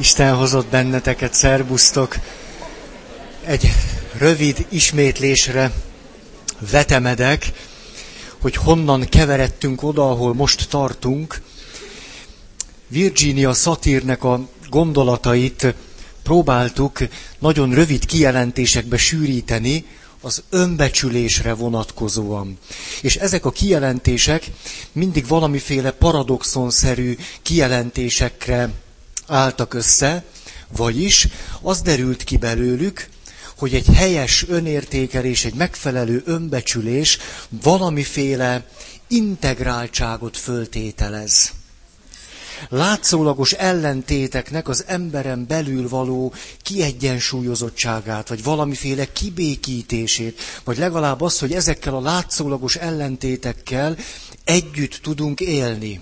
Isten hozott benneteket, szerbusztok. Egy rövid ismétlésre vetemedek, hogy honnan keveredtünk oda, ahol most tartunk. Virginia Satírnek a gondolatait próbáltuk nagyon rövid kijelentésekbe sűríteni, az önbecsülésre vonatkozóan. És ezek a kijelentések mindig valamiféle paradoxonszerű kijelentésekre álltak össze, vagyis az derült ki belőlük, hogy egy helyes önértékelés, egy megfelelő önbecsülés valamiféle integráltságot föltételez. Látszólagos ellentéteknek az emberen belül való kiegyensúlyozottságát, vagy valamiféle kibékítését, vagy legalább az, hogy ezekkel a látszólagos ellentétekkel együtt tudunk élni.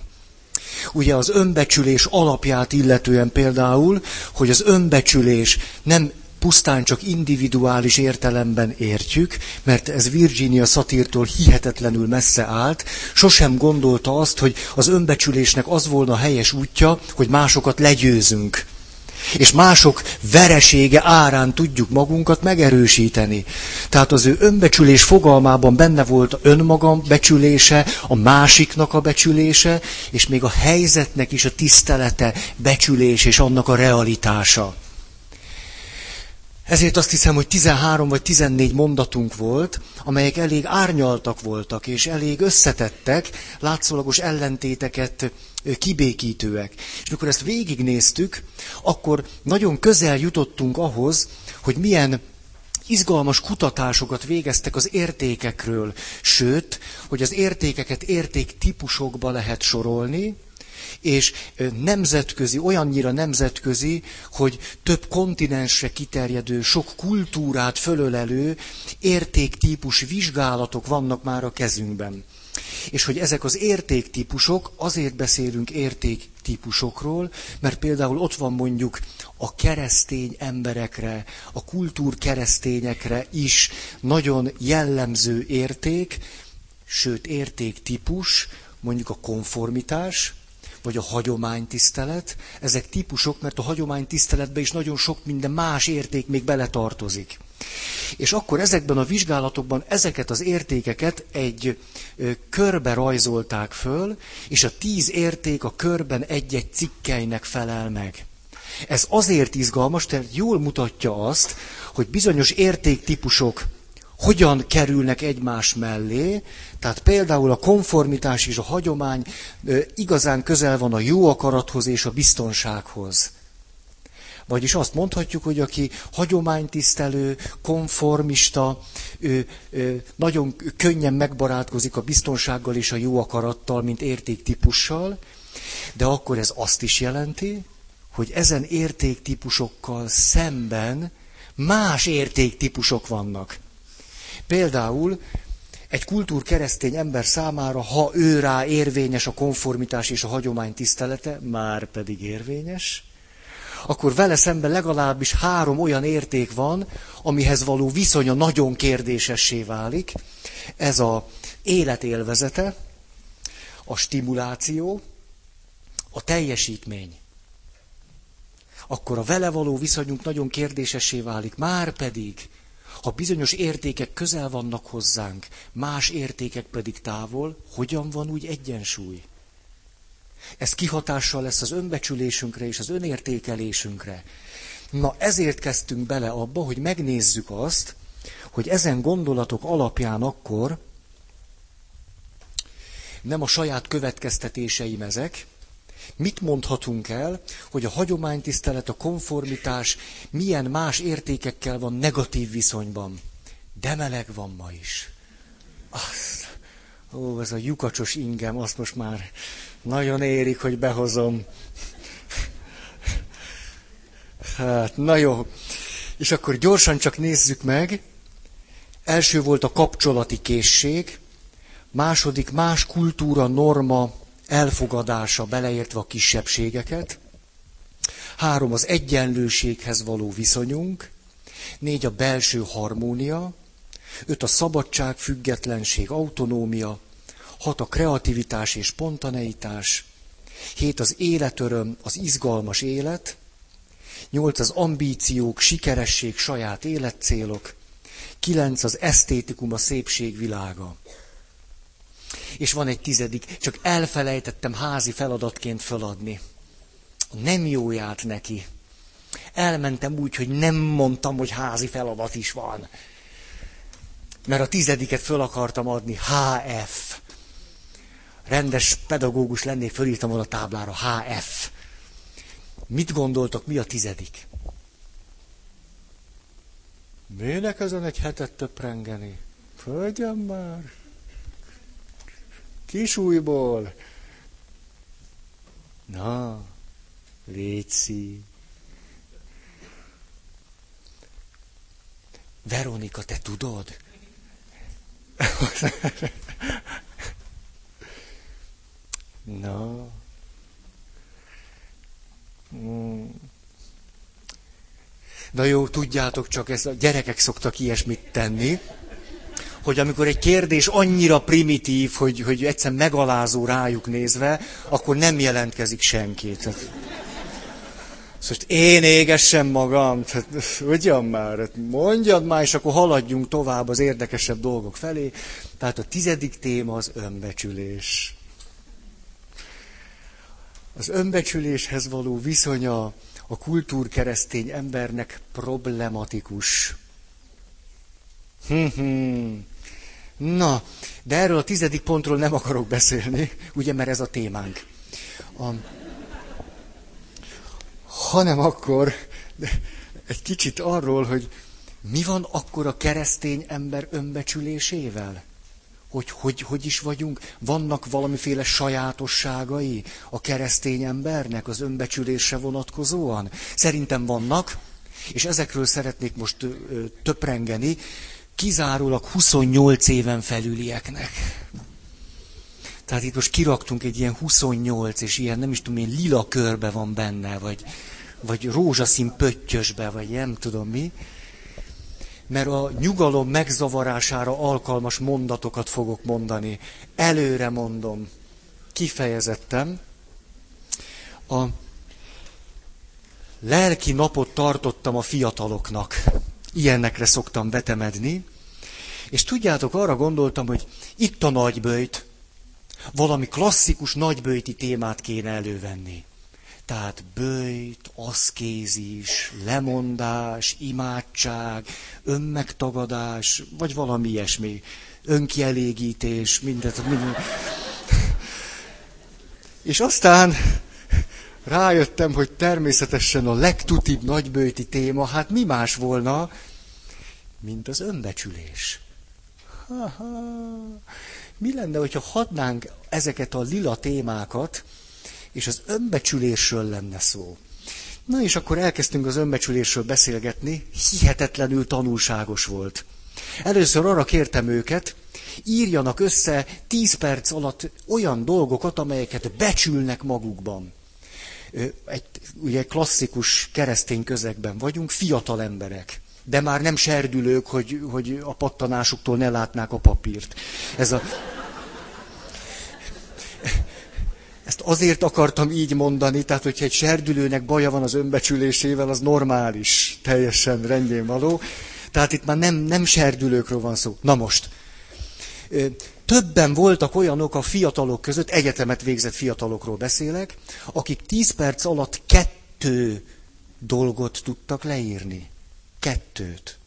Ugye az önbecsülés alapját illetően például, hogy az önbecsülés nem pusztán csak individuális értelemben értjük, mert ez Virginia Satírtól hihetetlenül messze állt, sosem gondolta azt, hogy az önbecsülésnek az volna a helyes útja, hogy másokat legyőzünk. És mások veresége árán tudjuk magunkat megerősíteni. Tehát az ő önbecsülés fogalmában benne volt önmagam becsülése, a másiknak a becsülése, és még a helyzetnek is a tisztelete, becsülés és annak a realitása. Ezért azt hiszem, hogy 13 vagy 14 mondatunk volt, amelyek elég árnyaltak voltak, és elég összetettek, látszólagos ellentéteket kibékítőek. És mikor ezt végignéztük, akkor nagyon közel jutottunk ahhoz, hogy milyen izgalmas kutatásokat végeztek az értékekről, sőt, hogy az értékeket értéktípusokba lehet sorolni, és nemzetközi, olyannyira nemzetközi, hogy több kontinensre kiterjedő, sok kultúrát fölölelő értéktípus vizsgálatok vannak már a kezünkben. És hogy ezek az értéktípusok, azért beszélünk értéktípusokról, mert például ott van mondjuk a keresztény emberekre, a kultúr keresztényekre is nagyon jellemző érték, sőt értéktípus, mondjuk a konformitás, vagy a hagyománytisztelet, ezek típusok, mert a hagyománytiszteletbe is nagyon sok minden más érték még beletartozik. És akkor ezekben a vizsgálatokban ezeket az értékeket egy körbe rajzolták föl, és a tíz érték a körben egy-egy cikkeinek felel meg. Ez azért izgalmas, mert jól mutatja azt, hogy bizonyos értéktípusok hogyan kerülnek egymás mellé, tehát például a konformitás és a hagyomány igazán közel van a jó akarathoz és a biztonsághoz. Vagyis azt mondhatjuk, hogy aki hagyománytisztelő, konformista, ő, ő nagyon könnyen megbarátkozik a biztonsággal és a jó akarattal, mint értéktípussal, de akkor ez azt is jelenti, hogy ezen értéktípusokkal szemben más értéktípusok vannak. Például egy kultúr keresztény ember számára, ha ő rá érvényes a konformitás és a hagyomány tisztelete, már pedig érvényes, akkor vele szemben legalábbis három olyan érték van, amihez való viszonya nagyon kérdésessé válik. Ez a élet élvezete, a stimuláció, a teljesítmény. Akkor a vele való viszonyunk nagyon kérdésessé válik. Már pedig ha bizonyos értékek közel vannak hozzánk, más értékek pedig távol, hogyan van úgy egyensúly? Ez kihatással lesz az önbecsülésünkre és az önértékelésünkre. Na ezért kezdtünk bele abba, hogy megnézzük azt, hogy ezen gondolatok alapján akkor nem a saját következtetéseim ezek, Mit mondhatunk el, hogy a hagyománytisztelet, a konformitás milyen más értékekkel van negatív viszonyban? De meleg van ma is. Azt, ó, ez a lyukacsos ingem, azt most már nagyon érik, hogy behozom. Hát, na jó. És akkor gyorsan csak nézzük meg. Első volt a kapcsolati készség, második más kultúra, norma, elfogadása, beleértve a kisebbségeket. Három az egyenlőséghez való viszonyunk. Négy a belső harmónia. Öt a szabadság, függetlenség, autonómia. Hat a kreativitás és spontaneitás. Hét az életöröm, az izgalmas élet. Nyolc az ambíciók, sikeresség, saját életcélok. Kilenc az esztétikum, a szépség világa. És van egy tizedik, csak elfelejtettem házi feladatként feladni. Nem jóját neki. Elmentem úgy, hogy nem mondtam, hogy házi feladat is van. Mert a tizediket föl akartam adni. HF. Rendes pedagógus lennék, fölírtam volna a táblára. HF. Mit gondoltok, mi a tizedik? Minek ezen egy hetet töprengeni? Földjem már! Kisújból! Na, létszi. Veronika, te tudod? Na. Hmm. Na jó, tudjátok csak, ez a gyerekek szoktak ilyesmit tenni, hogy amikor egy kérdés annyira primitív, hogy, hogy egyszer megalázó rájuk nézve, akkor nem jelentkezik senki. Tehát, most én égessem magam, tehát, ugyan már, hát mondjad már, és akkor haladjunk tovább az érdekesebb dolgok felé. Tehát a tizedik téma az önbecsülés. Az önbecsüléshez való viszonya a kultúrkeresztény embernek problematikus. Na, de erről a tizedik pontról nem akarok beszélni, ugye, mert ez a témánk. A, hanem akkor egy kicsit arról, hogy mi van akkor a keresztény ember önbecsülésével? hogy, hogy hogy is vagyunk, vannak valamiféle sajátosságai a keresztény embernek az önbecsülésre vonatkozóan? Szerintem vannak, és ezekről szeretnék most töprengeni, kizárólag 28 éven felülieknek. Tehát itt most kiraktunk egy ilyen 28, és ilyen nem is tudom, én lila körbe van benne, vagy, vagy rózsaszín pöttyösbe, vagy nem tudom mi mert a nyugalom megzavarására alkalmas mondatokat fogok mondani. Előre mondom, kifejezettem. A lelki napot tartottam a fiataloknak. Ilyenekre szoktam betemedni. És tudjátok, arra gondoltam, hogy itt a nagybőjt, valami klasszikus nagybőjti témát kéne elővenni. Tehát bőjt, aszkézis, lemondás, imádság, önmegtagadás, vagy valami ilyesmi. Önkielégítés, mindent. mindent. És aztán rájöttem, hogy természetesen a legtutibb nagybőjti téma, hát mi más volna, mint az önbecsülés. Ha-ha. Mi lenne, hogyha hadnánk ezeket a lila témákat, és az önbecsülésről lenne szó. Na és akkor elkezdtünk az önbecsülésről beszélgetni, hihetetlenül tanulságos volt. Először arra kértem őket, írjanak össze tíz perc alatt olyan dolgokat, amelyeket becsülnek magukban. Egy ugye klasszikus keresztény közegben vagyunk, fiatal emberek, de már nem serdülők, hogy, hogy a pattanásuktól ne látnák a papírt. Ez a ezt azért akartam így mondani, tehát hogyha egy serdülőnek baja van az önbecsülésével, az normális, teljesen rendjén való. Tehát itt már nem, nem serdülőkről van szó. Na most, többen voltak olyanok a fiatalok között, egyetemet végzett fiatalokról beszélek, akik tíz perc alatt kettő dolgot tudtak leírni. Kettőt.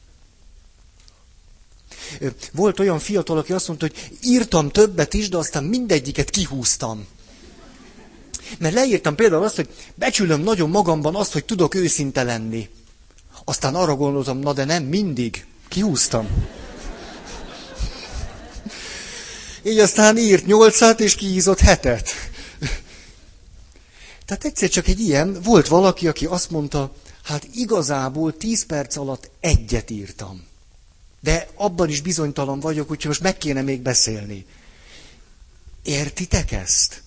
Volt olyan fiatal, aki azt mondta, hogy írtam többet is, de aztán mindegyiket kihúztam. Mert leírtam például azt, hogy becsülöm nagyon magamban azt, hogy tudok őszinte lenni. Aztán arra gondoltam, na de nem mindig. Kihúztam. Így aztán írt nyolcat, és kihízott hetet. Tehát egyszer csak egy ilyen, volt valaki, aki azt mondta, hát igazából tíz perc alatt egyet írtam. De abban is bizonytalan vagyok, úgyhogy most meg kéne még beszélni. Értitek ezt?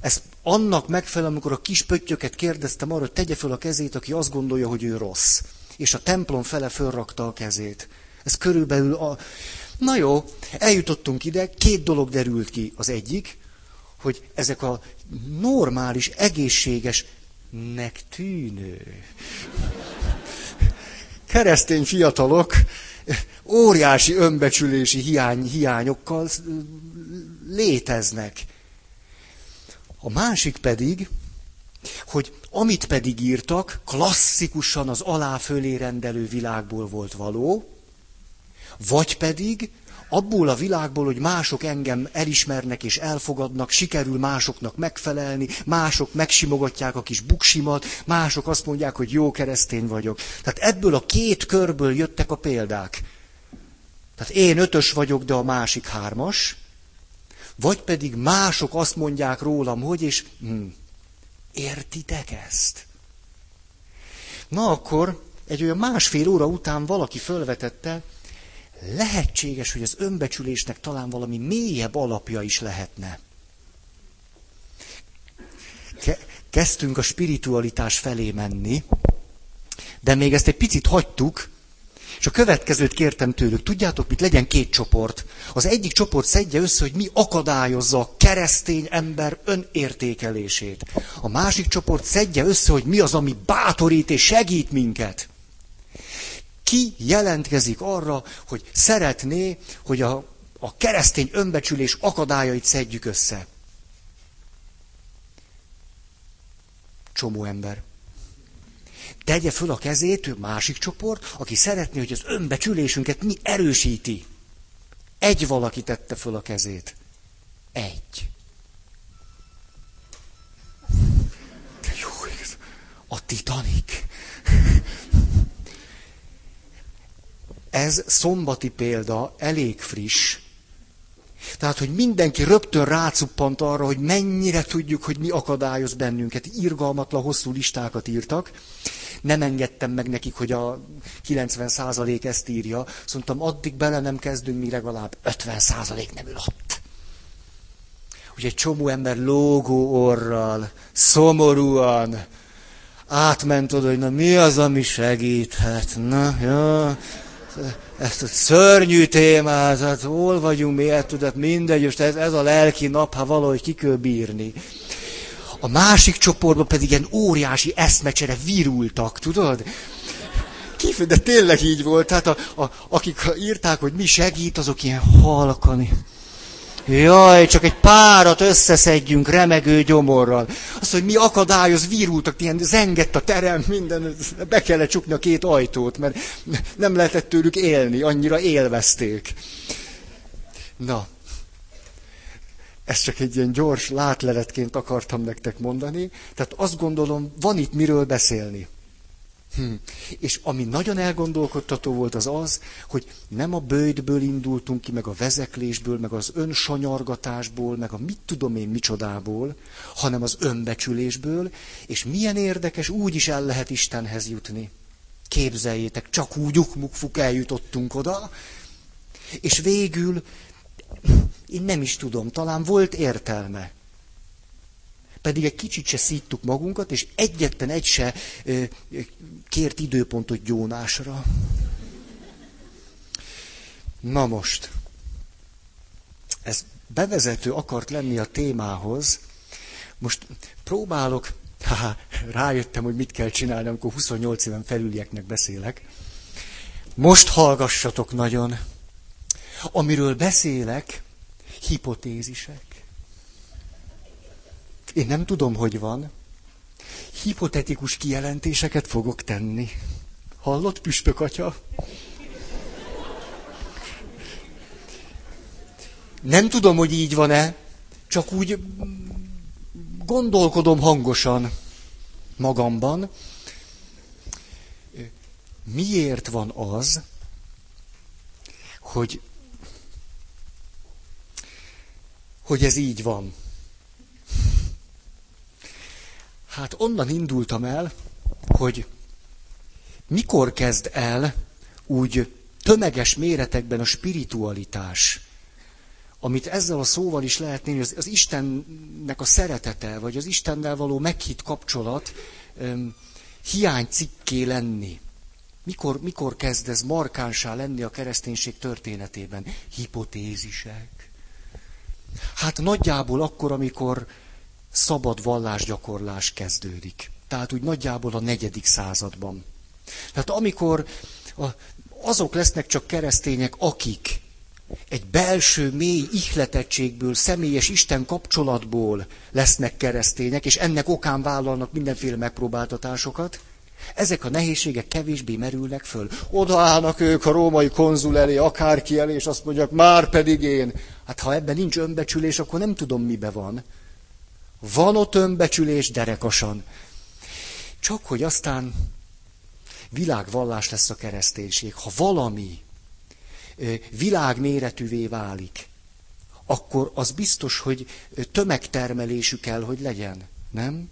Ez annak megfelel, amikor a kis pöttyöket kérdeztem arra, hogy tegye föl a kezét, aki azt gondolja, hogy ő rossz. És a templom fele fölrakta a kezét. Ez körülbelül a... Na jó, eljutottunk ide, két dolog derült ki. Az egyik, hogy ezek a normális, egészséges, tűnő. Keresztény fiatalok óriási önbecsülési hiány, hiányokkal léteznek. A másik pedig, hogy amit pedig írtak, klasszikusan az alá-fölé rendelő világból volt való, vagy pedig abból a világból, hogy mások engem elismernek és elfogadnak, sikerül másoknak megfelelni, mások megsimogatják a kis buksimat, mások azt mondják, hogy jó keresztény vagyok. Tehát ebből a két körből jöttek a példák. Tehát én ötös vagyok, de a másik hármas, vagy pedig mások azt mondják rólam, hogy, és hm, értitek ezt? Na akkor egy olyan másfél óra után valaki fölvetette, lehetséges, hogy az önbecsülésnek talán valami mélyebb alapja is lehetne. Kezdtünk a spiritualitás felé menni, de még ezt egy picit hagytuk, és a következőt kértem tőlük. Tudjátok, mit legyen két csoport. Az egyik csoport szedje össze, hogy mi akadályozza a keresztény ember önértékelését. A másik csoport szedje össze, hogy mi az, ami bátorít és segít minket. Ki jelentkezik arra, hogy szeretné, hogy a, a keresztény önbecsülés akadályait szedjük össze? Csomó ember tegye föl a kezét, ő másik csoport, aki szeretné, hogy az önbecsülésünket mi erősíti. Egy valaki tette föl a kezét. Egy. Jó, a Titanic. Ez szombati példa, elég friss. Tehát, hogy mindenki rögtön rácuppant arra, hogy mennyire tudjuk, hogy mi akadályoz bennünket. Irgalmatlan hosszú listákat írtak nem engedtem meg nekik, hogy a 90% ezt írja. Mondtam, addig bele nem kezdünk, mi legalább 50% nem ül ott. Ugye egy csomó ember lógó orral, szomorúan átment oda, hogy na mi az, ami segíthet. Na, jó, ezt a szörnyű témát, hát hol vagyunk, miért tudod, mindegy, és ez, ez a lelki nap, ha valahogy ki kell bírni. A másik csoportban pedig ilyen óriási eszmecsere virultak, tudod? Kifő, de tényleg így volt. Tehát a, a, akik írták, hogy mi segít, azok ilyen halkani. Jaj, csak egy párat összeszedjünk remegő gyomorral. Azt, hogy mi akadályoz, virultak, ilyen zengett a terem, minden, be kellett csukni a két ajtót, mert nem lehetett tőlük élni, annyira élvezték. Na, ezt csak egy ilyen gyors látleletként akartam nektek mondani. Tehát azt gondolom, van itt miről beszélni. Hm. És ami nagyon elgondolkodtató volt az az, hogy nem a bőjtből indultunk ki, meg a vezeklésből, meg az önsanyargatásból, meg a mit tudom én micsodából, hanem az önbecsülésből, és milyen érdekes, úgy is el lehet Istenhez jutni. Képzeljétek, csak úgy ukmukfuk eljutottunk oda, és végül én nem is tudom, talán volt értelme. Pedig egy kicsit se szíttuk magunkat, és egyetlen egy se kért időpontot gyónásra. Na most, ez bevezető akart lenni a témához. Most próbálok, haha, rájöttem, hogy mit kell csinálni, amikor 28 éven felülieknek beszélek. Most hallgassatok nagyon. Amiről beszélek, hipotézisek. Én nem tudom, hogy van. Hipotetikus kijelentéseket fogok tenni. Hallott, püspök atya? Nem tudom, hogy így van-e, csak úgy gondolkodom hangosan magamban. Miért van az, hogy hogy ez így van. Hát onnan indultam el, hogy mikor kezd el úgy tömeges méretekben a spiritualitás, amit ezzel a szóval is lehet nézni, az, az Istennek a szeretete, vagy az Istennel való meghitt kapcsolat um, hiánycikké lenni. Mikor, mikor kezd ez markánsá lenni a kereszténység történetében? Hipotézisek. Hát nagyjából akkor, amikor szabad vallásgyakorlás kezdődik. tehát úgy nagyjából a negyedik században. Tehát amikor azok lesznek csak keresztények, akik egy belső mély ihletettségből, személyes Isten kapcsolatból lesznek keresztények, és ennek okán vállalnak mindenféle megpróbáltatásokat, ezek a nehézségek kevésbé merülnek föl. Odaállnak ők a római konzul elé, akárki elé, és azt mondják, már pedig én. Hát ha ebben nincs önbecsülés, akkor nem tudom, mibe van. Van ott önbecsülés derekasan. Csak hogy aztán világvallás lesz a kereszténység. Ha valami világméretűvé válik, akkor az biztos, hogy tömegtermelésű kell, hogy legyen. Nem?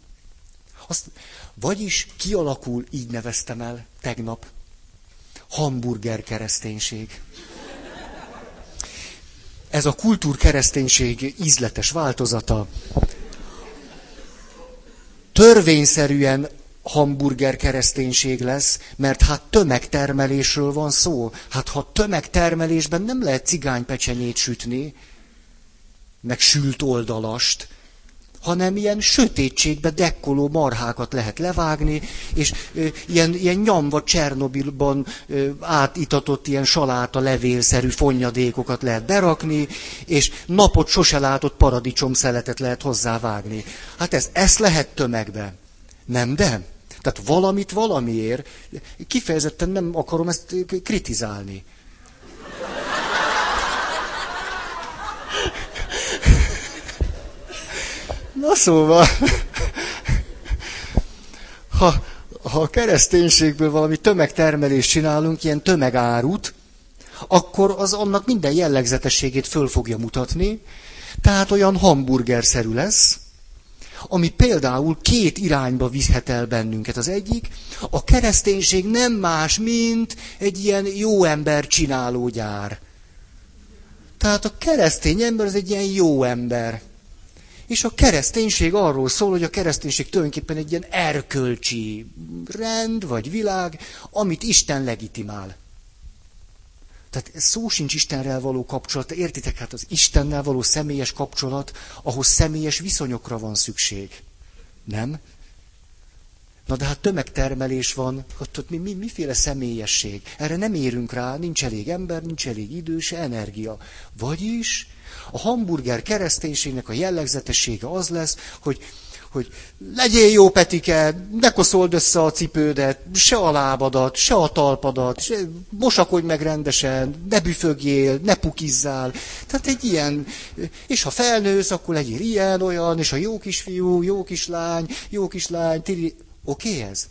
Azt, vagyis kialakul, így neveztem el tegnap, hamburger kereszténység. Ez a kultúr kereszténység ízletes változata. Törvényszerűen hamburger kereszténység lesz, mert hát tömegtermelésről van szó. Hát ha tömegtermelésben nem lehet cigánypecsenyét sütni, meg sült oldalast, hanem ilyen sötétségbe dekkoló marhákat lehet levágni, és ö, ilyen, ilyen nyomva Csernobilban ö, átitatott ilyen saláta levélszerű fonnyadékokat lehet berakni, és napot sose látott paradicsom szeletet lehet hozzávágni. Hát ez, ezt lehet tömegbe. Nem, de? Tehát valamit valamiért, kifejezetten nem akarom ezt kritizálni. Na szóval, ha, ha a kereszténységből valami tömegtermelést csinálunk, ilyen tömegárut, akkor az annak minden jellegzetességét föl fogja mutatni, tehát olyan hamburgerszerű lesz, ami például két irányba viszhet el bennünket. Az egyik, a kereszténység nem más, mint egy ilyen jó ember csináló gyár. Tehát a keresztény ember az egy ilyen jó ember. És a kereszténység arról szól, hogy a kereszténység tulajdonképpen egy ilyen erkölcsi rend vagy világ, amit Isten legitimál. Tehát szó sincs Istenrel való kapcsolat, értitek, hát az Istennel való személyes kapcsolat, ahhoz személyes viszonyokra van szükség. Nem? Na de hát tömegtermelés van, ott, ott mi, mi, miféle személyesség? Erre nem érünk rá, nincs elég ember, nincs elég idő, se energia. Vagyis a hamburger kereszténységnek a jellegzetessége az lesz, hogy hogy legyél jó, Petike, ne koszold össze a cipődet, se a lábadat, se a talpadat, se, mosakodj meg rendesen, ne büfögjél, ne pukizzál. Tehát egy ilyen, és ha felnősz, akkor legyél ilyen, olyan, és a jó kisfiú, jó kislány, jó kislány, tiri... Oké okay ez?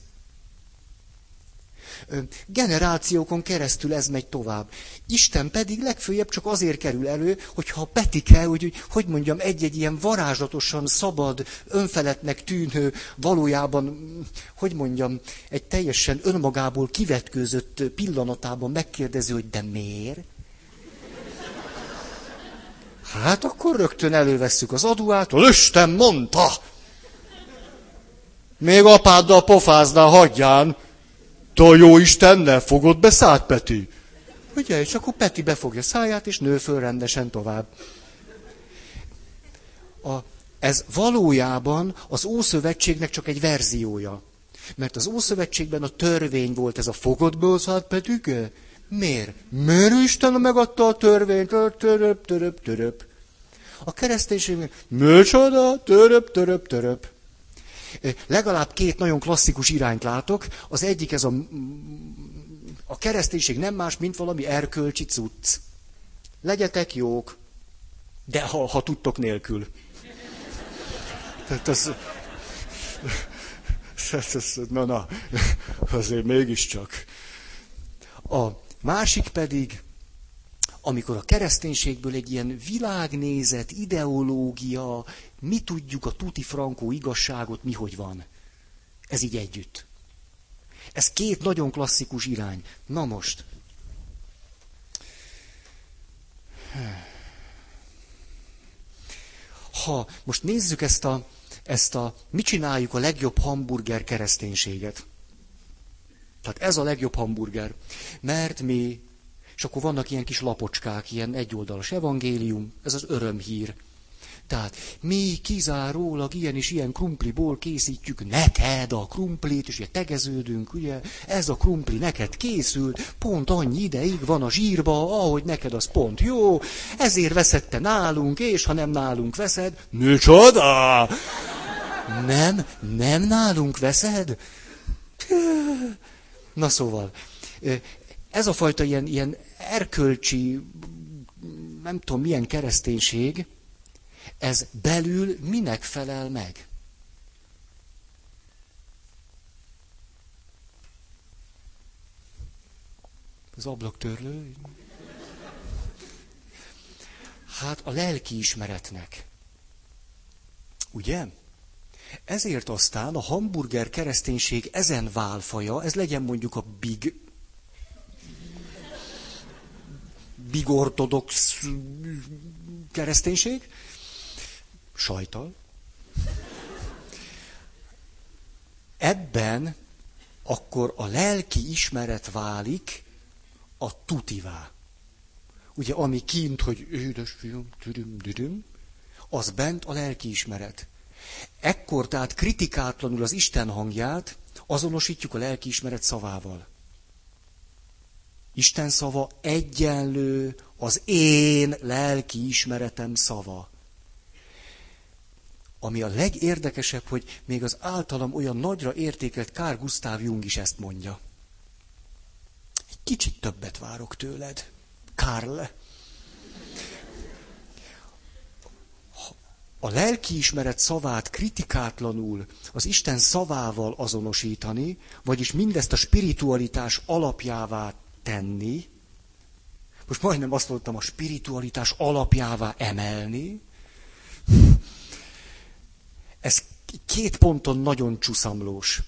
Generációkon keresztül ez megy tovább. Isten pedig legfőjebb csak azért kerül elő, hogyha a Petike, hogy, hogy mondjam, egy-egy ilyen varázslatosan szabad, önfeletnek tűnő, valójában, hogy mondjam, egy teljesen önmagából kivetkőzött pillanatában megkérdezi, hogy de miért? Hát akkor rögtön elővesszük az adóától, Isten mondta! Még apáddal pofáznál, hagyján! A jó Istennel fogod be szállt, Peti? Ugye, és akkor Peti befogja száját, és nő föl rendesen tovább. A, ez valójában az Ószövetségnek csak egy verziója. Mert az Ószövetségben a törvény volt ez a fogod be szállt, Petike? Miért? Miért Isten megadta a törvényt? Töröp, töröp, töröp. A kereszténységben, micsoda, töröp, töröp, töröp. Legalább két nagyon klasszikus irányt látok. Az egyik ez a, a kereszténység nem más, mint valami erkölcsi cucc. Legyetek jók, de ha, ha tudtok nélkül. Tehát az, na, na, azért mégiscsak. A másik pedig, amikor a kereszténységből egy ilyen világnézet, ideológia, mi tudjuk a tuti frankó igazságot, mi hogy van. Ez így együtt. Ez két nagyon klasszikus irány. Na most. Ha most nézzük ezt a, ezt a, mi csináljuk a legjobb hamburger kereszténységet. Tehát ez a legjobb hamburger. Mert mi és akkor vannak ilyen kis lapocskák, ilyen egyoldalas evangélium, ez az örömhír. Tehát mi kizárólag ilyen és ilyen krumpliból készítjük neked a krumplit, és ugye tegeződünk, ugye, ez a krumpli neked készült, pont annyi ideig van a zsírba, ahogy neked az pont jó, ezért veszette nálunk, és ha nem nálunk veszed, micsoda! Nem, nem nálunk veszed? Na szóval, ez a fajta ilyen, ilyen erkölcsi, nem tudom milyen kereszténység, ez belül minek felel meg? Az ablaktörlő? Hát a lelki ismeretnek. Ugye? Ezért aztán a hamburger kereszténység ezen válfaja, ez legyen mondjuk a big, big ortodox kereszténység, sajtal. Ebben akkor a lelki ismeret válik a tutivá. Ugye, ami kint, hogy édes fiam, tüdüm, düdüm, az bent a lelki ismeret. Ekkor tehát kritikátlanul az Isten hangját azonosítjuk a lelkiismeret szavával. Isten szava egyenlő az én lelkiismeretem szava. Ami a legérdekesebb, hogy még az általam olyan nagyra értékelt Kár Gustav Jung is ezt mondja. Egy kicsit többet várok tőled, Karl. a lelkiismeret szavát kritikátlanul az Isten szavával azonosítani, vagyis mindezt a spiritualitás alapjává tenni, most majdnem azt mondtam, a spiritualitás alapjává emelni, ez két ponton nagyon csúszamlós.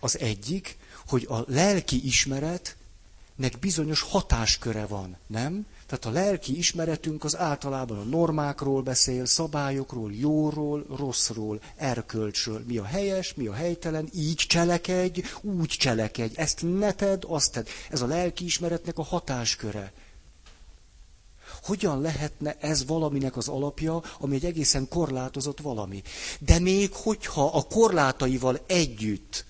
Az egyik, hogy a lelki ismeretnek bizonyos hatásköre van, nem? Tehát a lelki ismeretünk az általában a normákról beszél, szabályokról, jóról, rosszról, erkölcsről. Mi a helyes, mi a helytelen, így cselekedj, úgy cselekedj. Ezt ne tedd, azt tedd. Ez a lelki ismeretnek a hatásköre. Hogyan lehetne ez valaminek az alapja, ami egy egészen korlátozott valami? De még hogyha a korlátaival együtt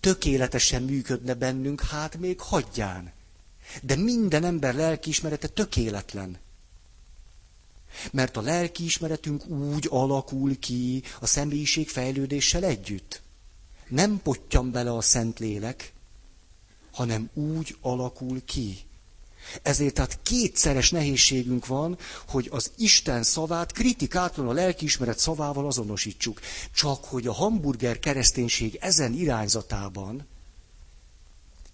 tökéletesen működne bennünk, hát még hagyján. De minden ember lelkiismerete tökéletlen. Mert a lelkiismeretünk úgy alakul ki a személyiség fejlődéssel együtt. Nem potyan bele a Szentlélek, hanem úgy alakul ki. Ezért tehát kétszeres nehézségünk van, hogy az Isten szavát kritikátlan a lelkiismeret szavával azonosítsuk. Csak hogy a hamburger kereszténység ezen irányzatában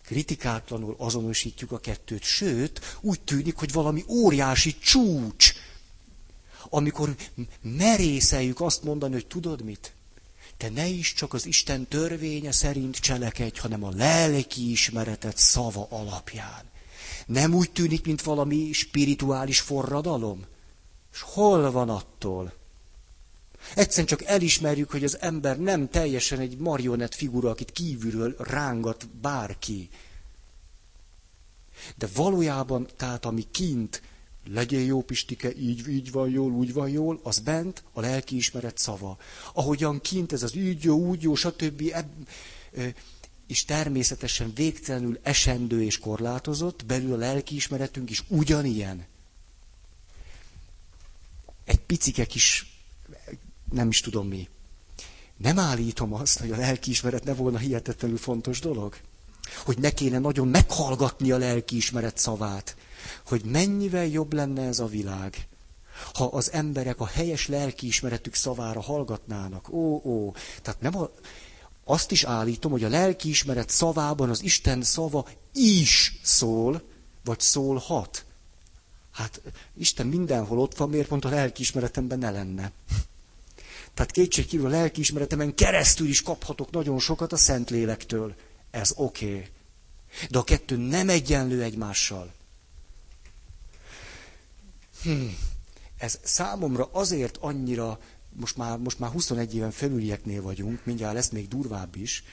kritikátlanul azonosítjuk a kettőt, sőt, úgy tűnik, hogy valami óriási csúcs, amikor merészeljük azt mondani, hogy tudod mit? Te ne is csak az Isten törvénye szerint cselekedj, hanem a lelki ismeretet szava alapján. Nem úgy tűnik, mint valami spirituális forradalom? És hol van attól? Egyszerűen csak elismerjük, hogy az ember nem teljesen egy marionett figura, akit kívülről rángat bárki. De valójában, tehát ami kint, legyen jó Pistike, így, így van jól, úgy van jól, az bent a lelkiismeret szava. Ahogyan kint ez az így jó, úgy jó, stb. Ebb, és természetesen végtelenül esendő és korlátozott, belül a lelkiismeretünk is ugyanilyen. Egy picike kis nem is tudom mi. Nem állítom azt, hogy a lelkiismeret ne volna hihetetlenül fontos dolog. Hogy ne kéne nagyon meghallgatni a lelkiismeret szavát. Hogy mennyivel jobb lenne ez a világ, ha az emberek a helyes lelkiismeretük szavára hallgatnának. Ó, ó, tehát nem a, azt is állítom, hogy a lelkiismeret szavában az Isten szava is szól, vagy szólhat. Hát Isten mindenhol ott van, miért pont a lelkiismeretemben ne lenne? Tehát kétségkívül a lelkiismeretemen keresztül is kaphatok nagyon sokat a Szentlélektől. Ez oké. Okay. De a kettő nem egyenlő egymással. Hmm. Ez számomra azért annyira, most már, most már 21 éven felülieknél vagyunk, mindjárt lesz még durvább is,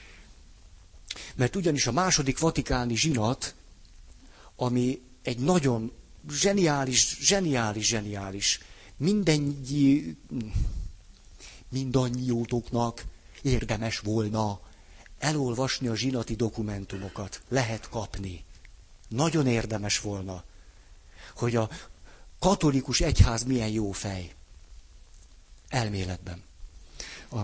mert ugyanis a második vatikáni zsinat, ami egy nagyon zseniális, zseniális, zseniális mindennyi, mindannyiótoknak érdemes volna elolvasni a zsinati dokumentumokat. Lehet kapni. Nagyon érdemes volna, hogy a katolikus egyház milyen jó fej. Elméletben. A,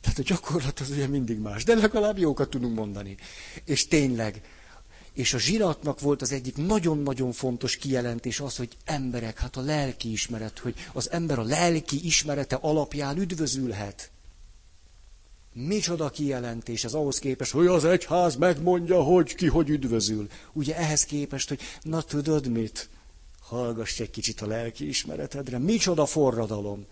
tehát a gyakorlat az ugye mindig más, de legalább jókat tudunk mondani. És tényleg, és a zsiratnak volt az egyik nagyon-nagyon fontos kijelentés az, hogy emberek, hát a lelki ismeret, hogy az ember a lelki ismerete alapján üdvözülhet. Micsoda kijelentés ez ahhoz képest, hogy az egyház megmondja, hogy ki hogy üdvözül. Ugye ehhez képest, hogy na tudod mit? Hallgass egy kicsit a lelki ismeretedre. Micsoda forradalom.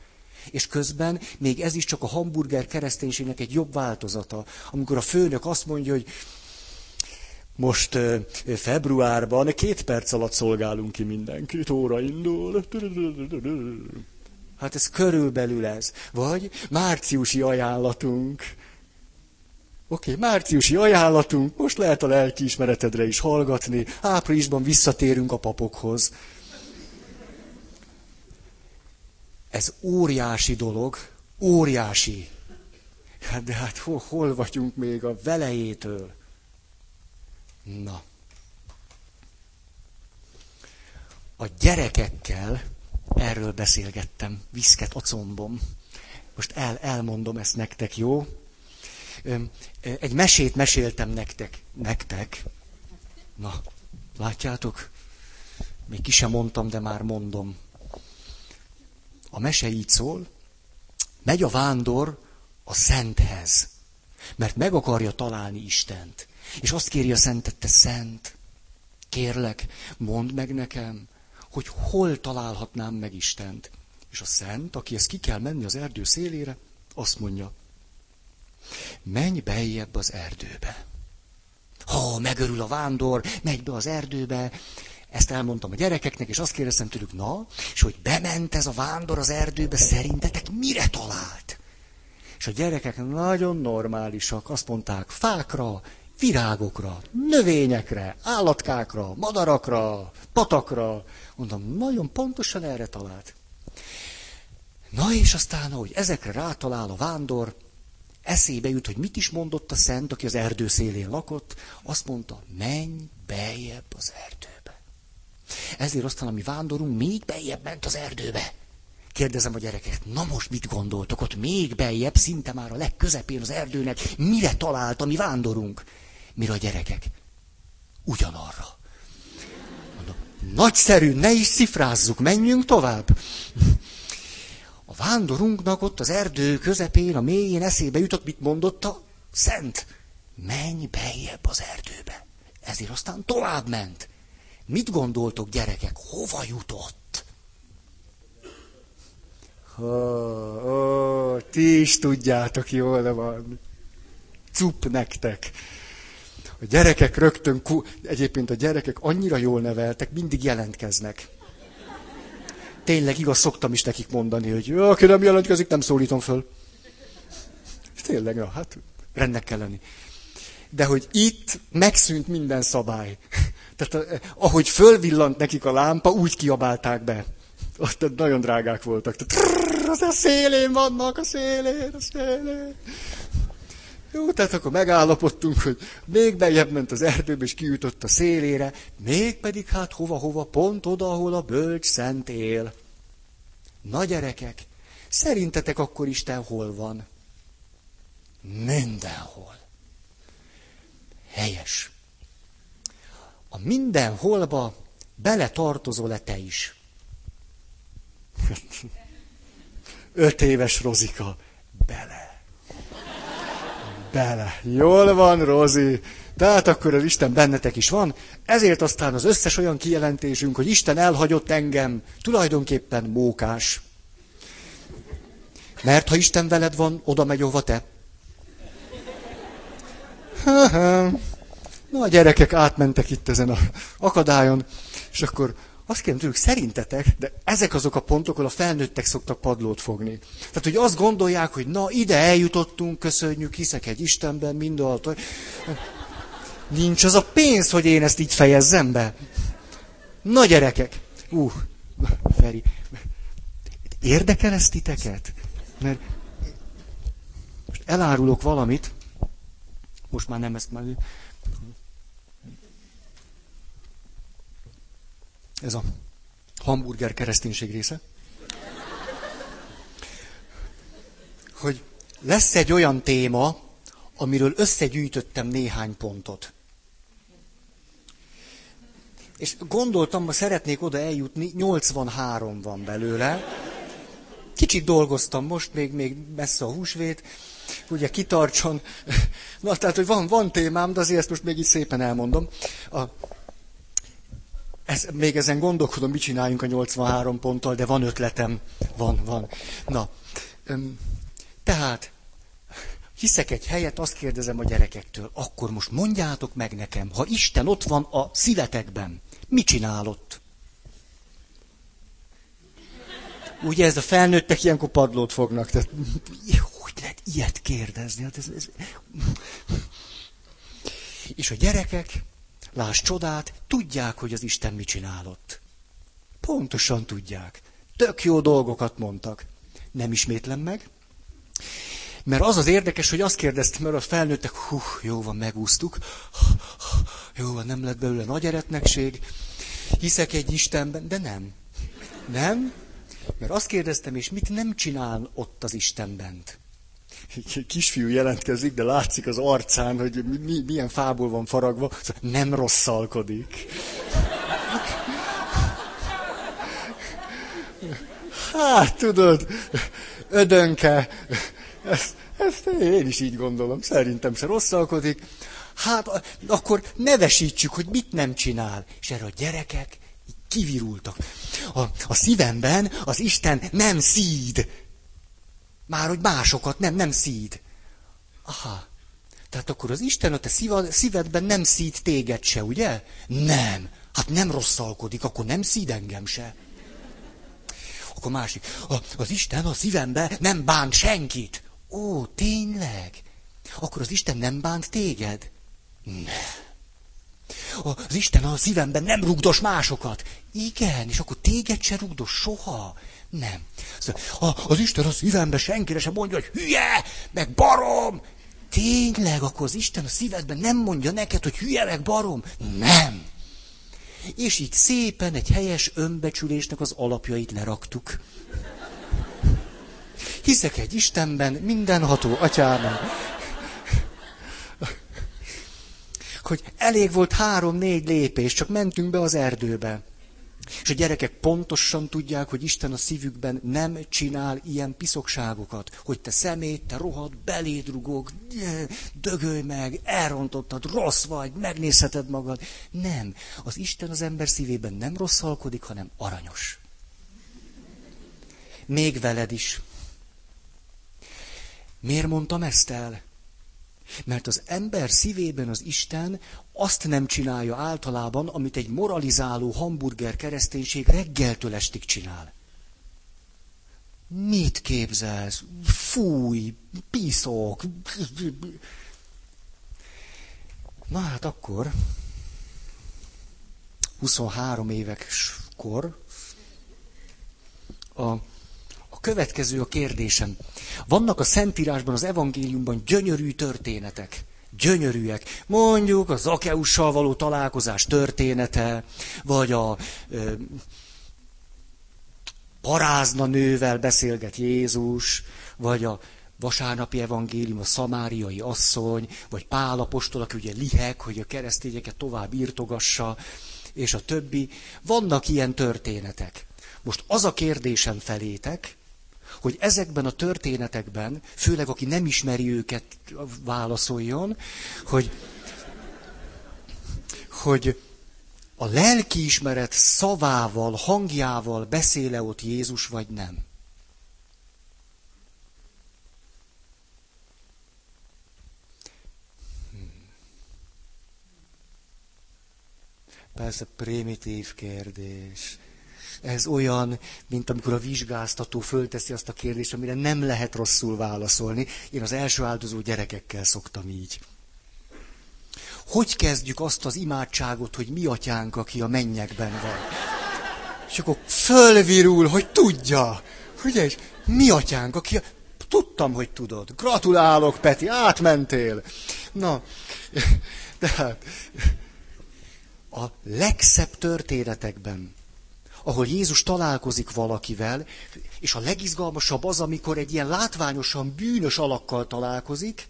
És közben még ez is csak a hamburger kereszténységnek egy jobb változata. Amikor a főnök azt mondja, hogy most februárban két perc alatt szolgálunk ki mindenkit, óra indul. Hát ez körülbelül ez. Vagy márciusi ajánlatunk. Oké, okay, márciusi ajánlatunk, most lehet a lelkiismeretedre is hallgatni, áprilisban visszatérünk a papokhoz. Ez óriási dolog, óriási. Hát de hát hol, hol vagyunk még a velejétől? Na. A gyerekekkel erről beszélgettem, viszket a combom. Most el, elmondom ezt nektek, jó? Egy mesét meséltem nektek. Nektek. Na, látjátok? Még ki sem mondtam, de már mondom. A mese így szól, megy a vándor a szenthez, mert meg akarja találni Istent. És azt kéri a szentet, te szent, kérlek, mondd meg nekem, hogy hol találhatnám meg Istent. És a szent, aki ezt ki kell menni az erdő szélére, azt mondja, menj bejjebb az erdőbe. Ha megörül a vándor, megy be az erdőbe, ezt elmondtam a gyerekeknek, és azt kérdeztem tőlük, na, és hogy bement ez a vándor az erdőbe, szerintetek mire talált? És a gyerekek nagyon normálisak, azt mondták, fákra, virágokra, növényekre, állatkákra, madarakra, patakra. Mondom, nagyon pontosan erre talált. Na és aztán, ahogy ezekre rátalál a vándor, eszébe jut, hogy mit is mondott a szent, aki az erdő szélén lakott, azt mondta, menj bejebb az erdőbe. Ezért aztán a mi vándorunk még bejebb ment az erdőbe. Kérdezem a gyereket, na most mit gondoltok, ott még bejebb, szinte már a legközepén az erdőnek, mire talált a mi vándorunk? Mire a gyerekek? Ugyanarra. Mondom, nagyszerű, ne is szifrázzuk, menjünk tovább. A vándorunknak ott az erdő közepén, a mélyén eszébe jutott, mit mondott a szent. Menj bejebb az erdőbe. Ezért aztán tovább ment. Mit gondoltok, gyerekek, hova jutott? Oh, oh, ti is tudjátok, jól van. Cup nektek. A gyerekek rögtön, egyébként a gyerekek annyira jól neveltek, mindig jelentkeznek. Tényleg igaz, szoktam is nekik mondani, hogy aki nem jelentkezik, nem szólítom föl. Tényleg, ja, hát rendnek kell lenni. De hogy itt megszűnt minden szabály. Tehát ahogy fölvillant nekik a lámpa, úgy kiabálták be. Ott nagyon drágák voltak. Tehát, az a szélén vannak, a szélén, a szélén. Jó, tehát akkor megállapodtunk, hogy még bejebb ment az erdőbe, és kiütött a szélére, még pedig hát hova-hova, pont oda, ahol a bölcs szent él. Na gyerekek, szerintetek akkor Isten hol van? Mindenhol. Helyes. A mindenholba bele tartozol-e te is? Öt éves Rozika. Bele bele. Jól van, Rozi. Tehát akkor az Isten bennetek is van. Ezért aztán az összes olyan kijelentésünk, hogy Isten elhagyott engem, tulajdonképpen mókás. Mert ha Isten veled van, oda megy, hova te. Na, a gyerekek átmentek itt ezen a akadályon, és akkor azt kérem tőlük, szerintetek, de ezek azok a pontok, ahol a felnőttek szoktak padlót fogni. Tehát, hogy azt gondolják, hogy na, ide eljutottunk, köszönjük, hiszek egy Istenben, mindalt. Nincs az a pénz, hogy én ezt így fejezzem be. Na gyerekek, ú, Feri, Érdekel ezt titeket? Mert most elárulok valamit, most már nem ezt már... Ez a hamburger kereszténység része. Hogy lesz egy olyan téma, amiről összegyűjtöttem néhány pontot. És gondoltam, hogy szeretnék oda eljutni, 83 van belőle. Kicsit dolgoztam most, még, még messze a húsvét, ugye kitartson. Na, tehát, hogy van, van témám, de azért ezt most még így szépen elmondom. A, ez, még ezen gondolkodom, mit csináljunk a 83 ponttal, de van ötletem. Van, van. Na, öm, tehát, hiszek egy helyet, azt kérdezem a gyerekektől, akkor most mondjátok meg nekem, ha Isten ott van a szívetekben, mit csinál ott? Ugye ez a felnőttek ilyenkor padlót fognak. Tehát, hogy lehet ilyet kérdezni? Hát ez, ez... És a gyerekek, láss csodát, tudják, hogy az Isten mit csinálott. Pontosan tudják. Tök jó dolgokat mondtak. Nem ismétlem meg. Mert az az érdekes, hogy azt kérdeztem, mert a felnőttek, hú, jó van, megúsztuk, jó van, nem lett belőle nagy eretnekség, hiszek egy Istenben, de nem. Nem, mert azt kérdeztem, és mit nem csinál ott az Istenben? Kisfiú jelentkezik, de látszik az arcán, hogy mi, milyen fából van faragva, szóval nem rosszalkodik. Hát, tudod, ödönke, ezt, ezt én is így gondolom, szerintem se rosszalkodik. Hát akkor nevesítsük, hogy mit nem csinál. És erre a gyerekek kivirultak. A, a szívemben az Isten nem szíd. Már hogy másokat nem, nem szíd. Aha. Tehát akkor az Isten a te szívedben nem szíd téged se, ugye? Nem. Hát nem rosszalkodik, akkor nem szíd engem se. Akkor másik. A, az Isten a szívemben nem bánt senkit. Ó, tényleg? Akkor az Isten nem bánt téged? Nem. Az Isten a szívemben nem rugdos másokat. Igen, és akkor téged se rugdos soha. Nem. Szóval, az Isten a szívemben senkire sem mondja, hogy hülye, meg barom. Tényleg, akkor az Isten a szívedben nem mondja neked, hogy hülye, meg barom. Nem. És így szépen egy helyes önbecsülésnek az alapjait leraktuk. Hiszek egy Istenben, mindenható atyában. Hogy elég volt három-négy lépés, csak mentünk be az erdőbe. És a gyerekek pontosan tudják, hogy Isten a szívükben nem csinál ilyen piszokságokat, hogy te szemét, te rohad, beléd rugok, dögölj meg, elrontottad, rossz vagy, megnézheted magad. Nem. Az Isten az ember szívében nem rosszalkodik, hanem aranyos. Még veled is. Miért mondtam ezt el? Mert az ember szívében az Isten azt nem csinálja általában, amit egy moralizáló hamburger kereszténység reggeltől estig csinál. Mit képzelsz? Fúj, piszok. Na hát akkor, 23 évek kor, a következő a kérdésem. Vannak a Szentírásban, az evangéliumban gyönyörű történetek. Gyönyörűek. Mondjuk az Zakeussal való találkozás története, vagy a ö, parázna nővel beszélget Jézus, vagy a vasárnapi evangélium, a szamáriai asszony, vagy Pál apostol, aki ugye lihek, hogy a keresztényeket tovább írtogassa, és a többi. Vannak ilyen történetek. Most az a kérdésem felétek, hogy ezekben a történetekben, főleg aki nem ismeri őket, válaszoljon, hogy, hogy a lelkiismeret szavával, hangjával beszéle ott Jézus, vagy nem. Hmm. Persze primitív kérdés. Ez olyan, mint amikor a vizsgáztató fölteszi azt a kérdést, amire nem lehet rosszul válaszolni. Én az első áldozó gyerekekkel szoktam így. Hogy kezdjük azt az imádságot, hogy mi atyánk, aki a mennyekben van? És akkor fölvirul, hogy tudja. Ugye is, mi atyánk, aki... Tudtam, hogy tudod. Gratulálok, Peti, átmentél. Na, tehát a legszebb történetekben, ahol Jézus találkozik valakivel, és a legizgalmasabb az, amikor egy ilyen látványosan bűnös alakkal találkozik,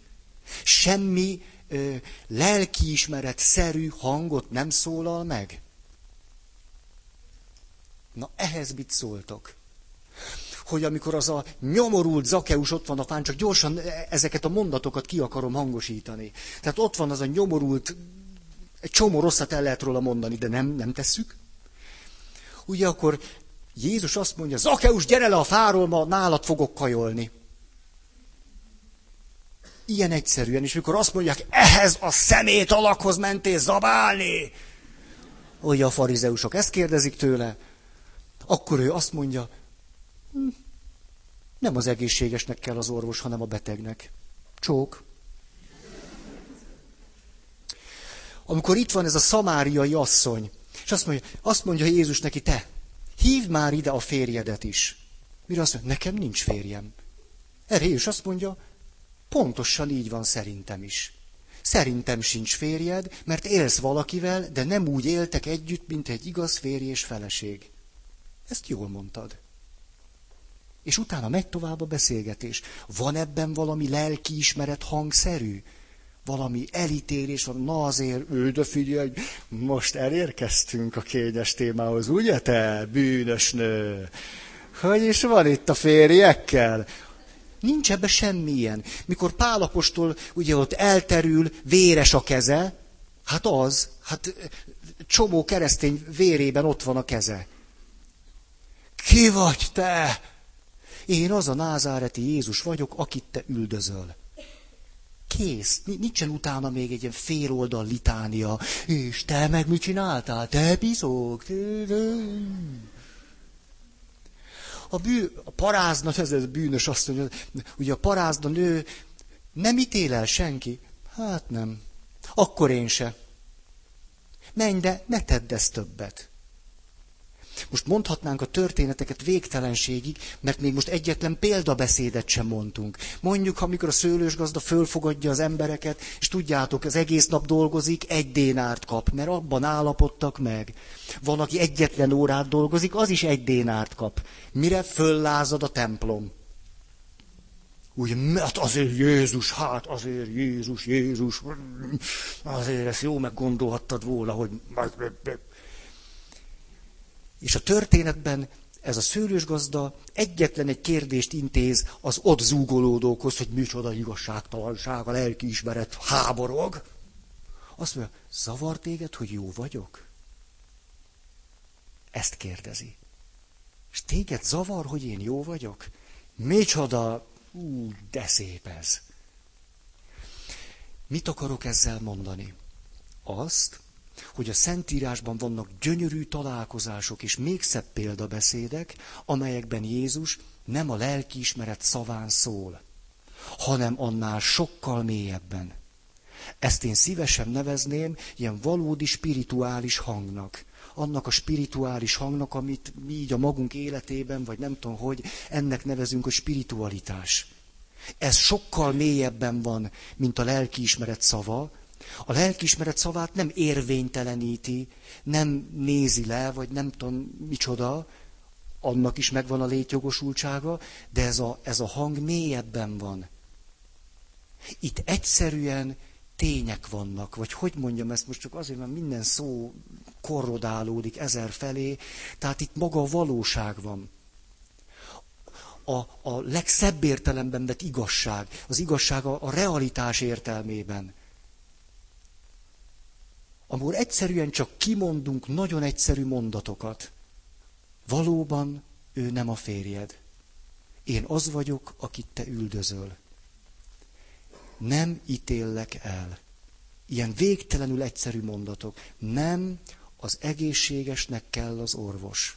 semmi ö, lelkiismeret szerű hangot nem szólal meg. Na ehhez mit szóltok? Hogy amikor az a nyomorult Zakeus ott van a fán, csak gyorsan ezeket a mondatokat ki akarom hangosítani. Tehát ott van az a nyomorult, egy csomó rosszat el lehet róla mondani, de nem, nem tesszük. Ugye akkor Jézus azt mondja, Zakeus, gyere le a fáról, ma nálad fogok kajolni. Ilyen egyszerűen, és mikor azt mondják, ehhez a szemét alakhoz mentél zabálni, hogy a farizeusok ezt kérdezik tőle, akkor ő azt mondja, hm, nem az egészségesnek kell az orvos, hanem a betegnek. Csók. Amikor itt van ez a szamáriai asszony, és azt mondja, azt mondja Jézus neki, te, hívd már ide a férjedet is. Mire azt mondja, nekem nincs férjem. Erre Jézus azt mondja, pontosan így van szerintem is. Szerintem sincs férjed, mert élsz valakivel, de nem úgy éltek együtt, mint egy igaz férj és feleség. Ezt jól mondtad. És utána megy tovább a beszélgetés. Van ebben valami lelkiismeret hangszerű? Valami elítélés van, na azért, ő, de most elérkeztünk a kényes témához, ugye te, bűnös nő? Hogy is van itt a férjekkel? Nincs ebbe semmilyen. Mikor Pálapostól ugye ott elterül, véres a keze, hát az, hát csomó keresztény vérében ott van a keze. Ki vagy te? Én az a názáreti Jézus vagyok, akit te üldözöl. Kész. Nincsen utána még egy ilyen fél oldal litánia. És te meg mit csináltál? Te bizog. A, bű, a parázna, ez, ez bűnös azt mondja, ugye a parázna nő nem ítél el senki. Hát nem. Akkor én se. Menj, de ne tedd ezt többet. Most mondhatnánk a történeteket végtelenségig, mert még most egyetlen példabeszédet sem mondtunk. Mondjuk, amikor a szőlősgazda fölfogadja az embereket, és tudjátok, az egész nap dolgozik, egy dénárt kap, mert abban állapodtak meg. Van, aki egyetlen órát dolgozik, az is egy dénárt kap. Mire föllázad a templom? Úgy, mert azért Jézus, hát azért Jézus, Jézus, azért ezt jó meggondolhattad volna, hogy és a történetben ez a szőlős gazda egyetlen egy kérdést intéz az ott zúgolódókhoz, hogy micsoda igazságtalanság, a lelkiismeret háborog. Azt mondja, zavar téged, hogy jó vagyok? Ezt kérdezi. És téged zavar, hogy én jó vagyok? Micsoda, ú, de szép ez. Mit akarok ezzel mondani? Azt, hogy a Szentírásban vannak gyönyörű találkozások és még szebb példabeszédek, amelyekben Jézus nem a lelkiismeret szaván szól, hanem annál sokkal mélyebben. Ezt én szívesen nevezném ilyen valódi spirituális hangnak. Annak a spirituális hangnak, amit mi így a magunk életében, vagy nem tudom hogy, ennek nevezünk a spiritualitás. Ez sokkal mélyebben van, mint a lelkiismeret szava, a lelkiismeret szavát nem érvényteleníti, nem nézi le, vagy nem tudom micsoda, annak is megvan a létjogosultsága, de ez a, ez a hang mélyebben van. Itt egyszerűen tények vannak, vagy hogy mondjam ezt most csak azért, mert minden szó korrodálódik ezer felé, tehát itt maga a valóság van. A, a legszebb értelemben vett igazság, az igazság a, a realitás értelmében amikor egyszerűen csak kimondunk nagyon egyszerű mondatokat. Valóban ő nem a férjed. Én az vagyok, akit te üldözöl. Nem ítéllek el. Ilyen végtelenül egyszerű mondatok. Nem az egészségesnek kell az orvos.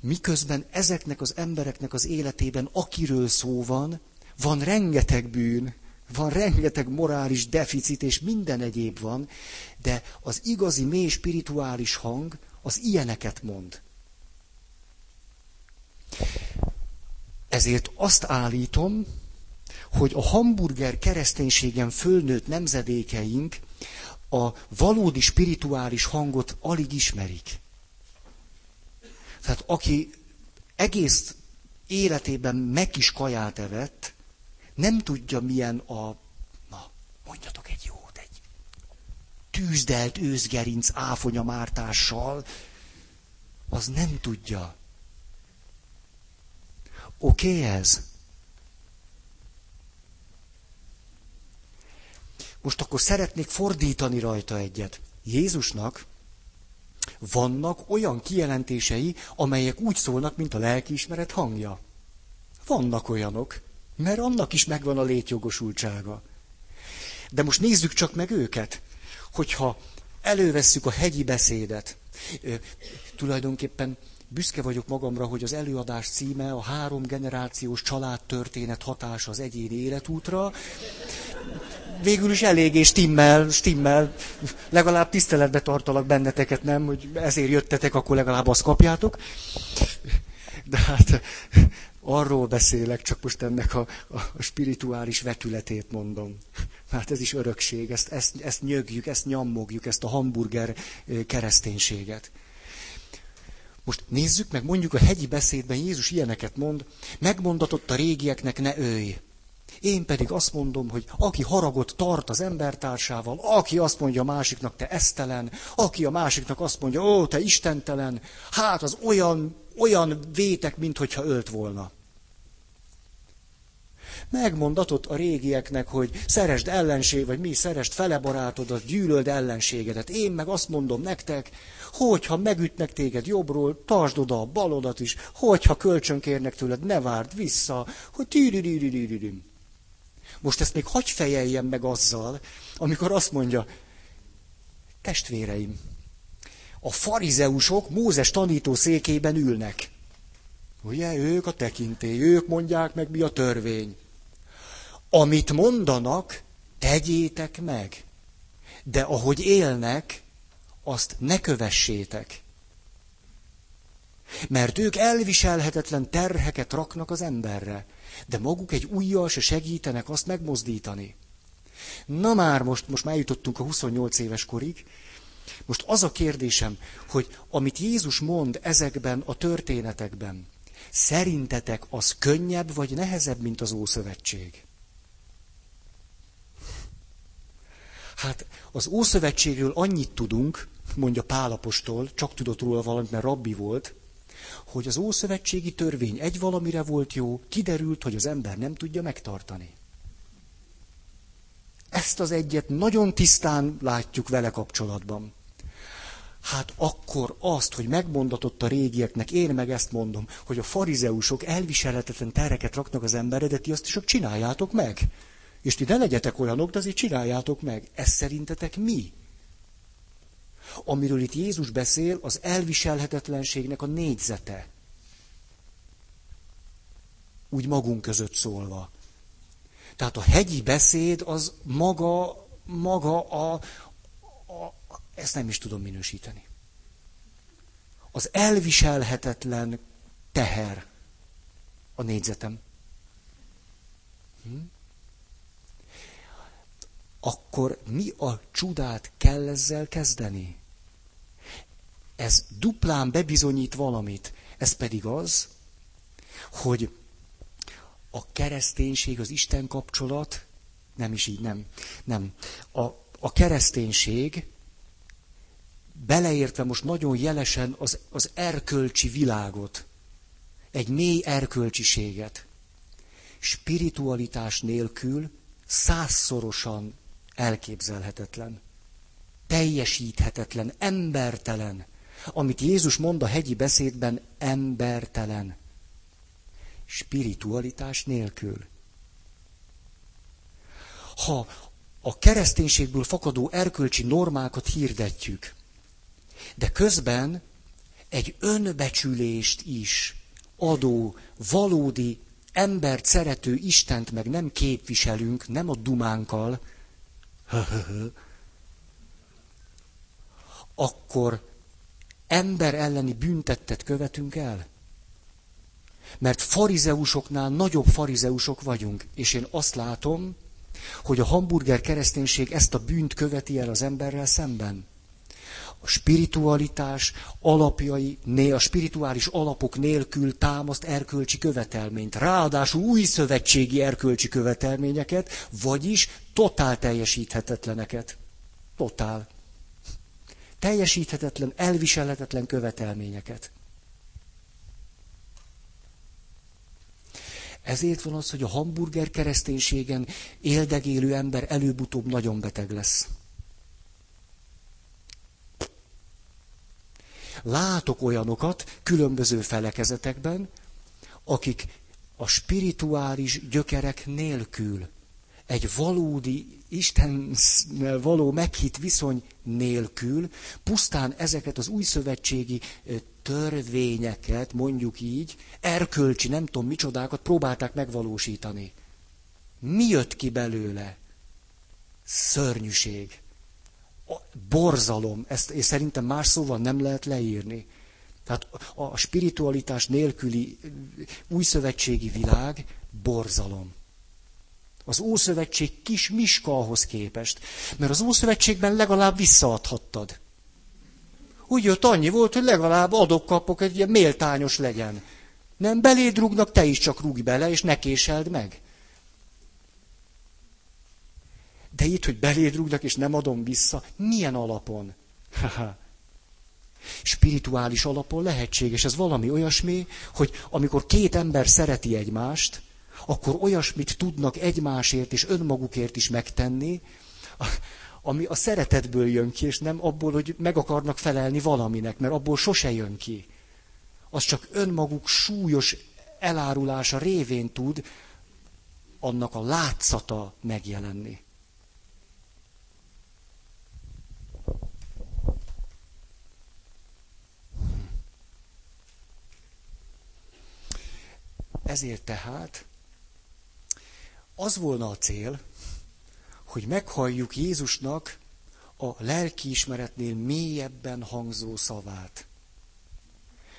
Miközben ezeknek az embereknek az életében, akiről szó van, van rengeteg bűn, van rengeteg morális deficit, és minden egyéb van, de az igazi, mély spirituális hang az ilyeneket mond. Ezért azt állítom, hogy a hamburger kereszténységen fölnőtt nemzedékeink a valódi spirituális hangot alig ismerik. Tehát aki egész életében megkis kaját evett, nem tudja milyen a, na, mondjatok egy jót, egy tűzdelt őzgerinc áfonyamártással, az nem tudja. Oké okay ez? Most akkor szeretnék fordítani rajta egyet. Jézusnak vannak olyan kijelentései, amelyek úgy szólnak, mint a lelkiismeret hangja. Vannak olyanok. Mert annak is megvan a létjogosultsága. De most nézzük csak meg őket, hogyha elővesszük a hegyi beszédet, tulajdonképpen büszke vagyok magamra, hogy az előadás címe a három generációs családtörténet hatása az egyéni életútra. Végül is eléggé stimmel, stimmel. Legalább tiszteletbe tartalak benneteket, nem? Hogy ezért jöttetek, akkor legalább azt kapjátok. De hát arról beszélek, csak most ennek a, a spirituális vetületét mondom. Mert hát ez is örökség, ezt, ezt, ezt nyögjük, ezt nyammogjuk, ezt a hamburger kereszténységet. Most nézzük meg, mondjuk a hegyi beszédben Jézus ilyeneket mond, megmondatott a régieknek ne ölj. Én pedig azt mondom, hogy aki haragot tart az embertársával, aki azt mondja a másiknak, te esztelen, aki a másiknak azt mondja, ó, te istentelen, hát az olyan, olyan vétek, mintha ölt volna. Megmondatott a régieknek, hogy szeresd ellenség, vagy mi szeresd felebarátodat, gyűlöld ellenségedet. Én meg azt mondom nektek, hogyha megütnek téged jobbról, tartsd oda a balodat is, hogyha kölcsönkérnek tőled, ne várd vissza, hogy tűrűrűrűrűrűrűm. Most ezt még hagy fejeljem meg azzal, amikor azt mondja, testvéreim, a farizeusok Mózes tanító székében ülnek. Ugye, ők a tekintély, ők mondják meg, mi a törvény. Amit mondanak, tegyétek meg. De ahogy élnek, azt ne kövessétek. Mert ők elviselhetetlen terheket raknak az emberre de maguk egy ujjal se segítenek azt megmozdítani. Na már most, most már jutottunk a 28 éves korig, most az a kérdésem, hogy amit Jézus mond ezekben a történetekben, szerintetek az könnyebb vagy nehezebb, mint az Ószövetség? Hát az Ószövetségről annyit tudunk, mondja Pálapostól, csak tudott róla valamit, mert rabbi volt, hogy az ószövetségi törvény egy valamire volt jó, kiderült, hogy az ember nem tudja megtartani. Ezt az egyet nagyon tisztán látjuk vele kapcsolatban. Hát akkor azt, hogy megmondatott a régieknek, én meg ezt mondom, hogy a farizeusok elviselhetetlen tereket raknak az emberre, de ti azt is csináljátok meg. És ti ne legyetek olyanok, de azért csináljátok meg. Ez szerintetek mi? Amiről itt Jézus beszél, az elviselhetetlenségnek a négyzete. Úgy magunk között szólva. Tehát a hegyi beszéd az maga, maga a, a, ezt nem is tudom minősíteni. Az elviselhetetlen teher a négyzetem. Hm? Akkor mi a csodát kell ezzel kezdeni? Ez duplán bebizonyít valamit. Ez pedig az, hogy a kereszténység, az Isten kapcsolat, nem is így, nem, nem. A, a kereszténység, beleértve most nagyon jelesen az, az erkölcsi világot, egy mély erkölcsiséget, spiritualitás nélkül százszorosan elképzelhetetlen, teljesíthetetlen, embertelen. Amit Jézus mond a hegyi beszédben, embertelen spiritualitás nélkül. Ha a kereszténységből fakadó erkölcsi normákat hirdetjük, de közben egy önbecsülést is adó, valódi, embert szerető Istent meg nem képviselünk, nem a dumánkkal, akkor ember elleni büntettet követünk el. Mert farizeusoknál nagyobb farizeusok vagyunk. És én azt látom, hogy a hamburger kereszténység ezt a bűnt követi el az emberrel szemben. A spiritualitás alapjai, a spirituális alapok nélkül támaszt erkölcsi követelményt, ráadásul új szövetségi erkölcsi követelményeket, vagyis totál teljesíthetetleneket. Totál. Teljesíthetetlen, elviselhetetlen követelményeket. Ezért van az, hogy a hamburger kereszténységen éldegélő ember előbb-utóbb nagyon beteg lesz. Látok olyanokat különböző felekezetekben, akik a spirituális gyökerek nélkül, egy valódi Istennel való meghitt viszony nélkül, pusztán ezeket az új szövetségi törvényeket, mondjuk így, erkölcsi, nem tudom micsodákat próbálták megvalósítani. Mi jött ki belőle? Szörnyűség. Borzalom. Ezt és szerintem más szóval nem lehet leírni. Tehát a spiritualitás nélküli újszövetségi világ borzalom. Az Ószövetség kis miska ahhoz képest. Mert az Ószövetségben legalább visszaadhattad. Úgy jött annyi volt, hogy legalább adok-kapok, egy ilyen méltányos legyen. Nem beléd rúgnak, te is csak rúgj bele, és ne késeld meg. De itt, hogy beléd rúgnak, és nem adom vissza, milyen alapon? Spirituális alapon lehetséges. Ez valami olyasmi, hogy amikor két ember szereti egymást, akkor olyasmit tudnak egymásért és önmagukért is megtenni, ami a szeretetből jön ki, és nem abból, hogy meg akarnak felelni valaminek, mert abból sose jön ki. Az csak önmaguk súlyos elárulása révén tud annak a látszata megjelenni. Ezért tehát az volna a cél, hogy meghalljuk Jézusnak a lelkiismeretnél mélyebben hangzó szavát.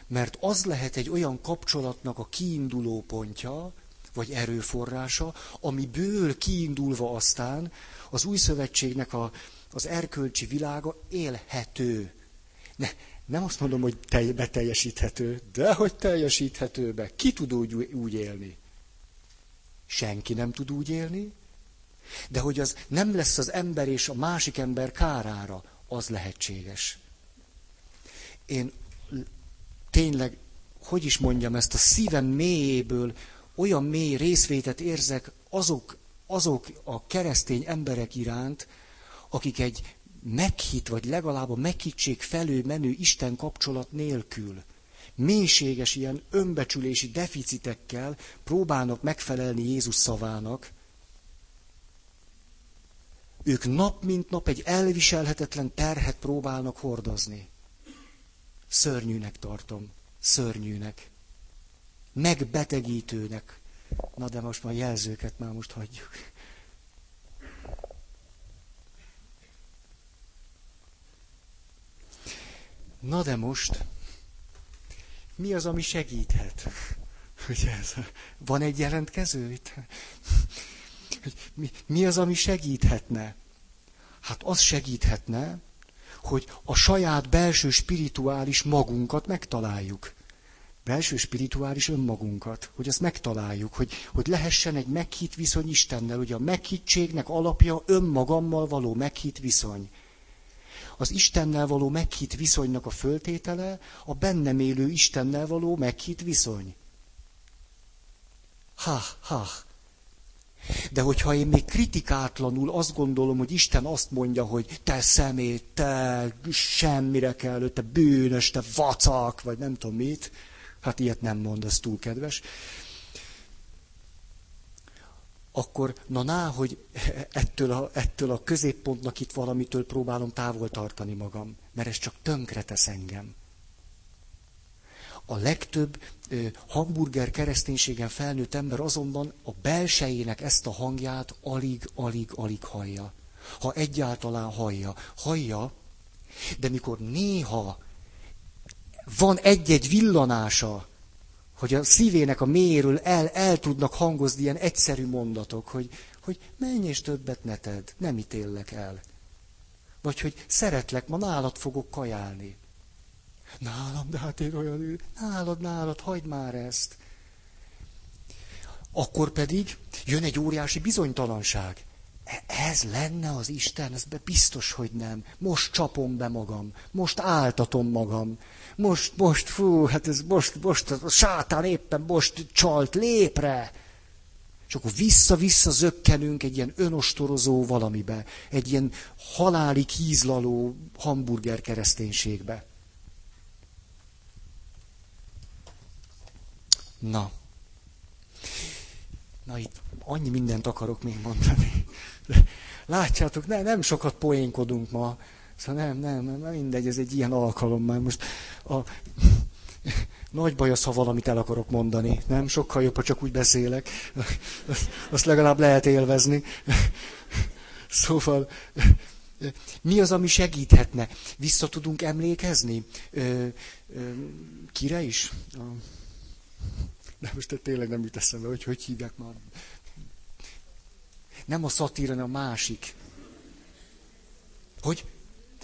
Mert az lehet egy olyan kapcsolatnak a kiinduló pontja, vagy erőforrása, amiből kiindulva aztán az új szövetségnek a, az erkölcsi világa élhető. Ne, nem azt mondom, hogy telj, beteljesíthető, de hogy teljesíthető be. Ki tud úgy, úgy élni? Senki nem tud úgy élni, de hogy az nem lesz az ember és a másik ember kárára, az lehetséges. Én tényleg, hogy is mondjam, ezt a szívem mélyéből olyan mély részvétet érzek azok, azok a keresztény emberek iránt, akik egy meghitt, vagy legalább a meghittség felő menő Isten kapcsolat nélkül, mélységes ilyen önbecsülési deficitekkel próbálnak megfelelni Jézus szavának, ők nap mint nap egy elviselhetetlen terhet próbálnak hordozni. Szörnyűnek tartom. Szörnyűnek. Megbetegítőnek. Na de most már jelzőket már most hagyjuk. Na de most, mi az, ami segíthet? Hogy ez, van egy jelentkező itt? mi, mi az, ami segíthetne? Hát az segíthetne, hogy a saját belső spirituális magunkat megtaláljuk. Belső spirituális önmagunkat, hogy ezt megtaláljuk, hogy, hogy lehessen egy meghitt viszony Istennel. Ugye a meghittségnek alapja önmagammal való meghitt viszony. Az Istennel való meghitt viszonynak a föltétele a bennem élő Istennel való meghitt viszony. Ha, ha, de hogyha én még kritikátlanul azt gondolom, hogy Isten azt mondja, hogy te szemét, te semmire kell, te bűnös, te vacak, vagy nem tudom mit, hát ilyet nem mond, az túl kedves, akkor na ná, hogy ettől a, ettől a középpontnak itt valamitől próbálom távol tartani magam, mert ez csak tönkre tesz engem. A legtöbb ö, hamburger kereszténységen felnőtt ember azonban a belsejének ezt a hangját alig, alig, alig hallja. Ha egyáltalán hallja. Hallja, de mikor néha van egy-egy villanása hogy a szívének a mélyéről el, el tudnak hangozni ilyen egyszerű mondatok, hogy, hogy menj és többet ne tedd, nem ítélek el. Vagy hogy szeretlek, ma nálad fogok kajálni. Nálam, de hát én olyan, nálad, nálad, hagyd már ezt. Akkor pedig jön egy óriási bizonytalanság. E, ez lenne az Isten, ez biztos, hogy nem. Most csapom be magam, most áltatom magam, most, most, fú, hát ez most, most, a sátán éppen most csalt lépre. És akkor vissza-vissza zökkenünk egy ilyen önostorozó valamibe, egy ilyen haláli kízlaló hamburger kereszténységbe. Na. Na itt annyi mindent akarok még mondani. Látjátok, ne, nem sokat poénkodunk ma. Szóval nem, nem, nem, mindegy, ez egy ilyen alkalom már. Most a, nagy baj az, ha valamit el akarok mondani. Nem? Sokkal jobb, ha csak úgy beszélek. Azt legalább lehet élvezni. Szóval, mi az, ami segíthetne? Vissza tudunk emlékezni? Ö, ö, kire is? A... De most tényleg nem jut eszembe, hogy hogy hívják már. Nem a szatíra, hanem a másik. Hogy?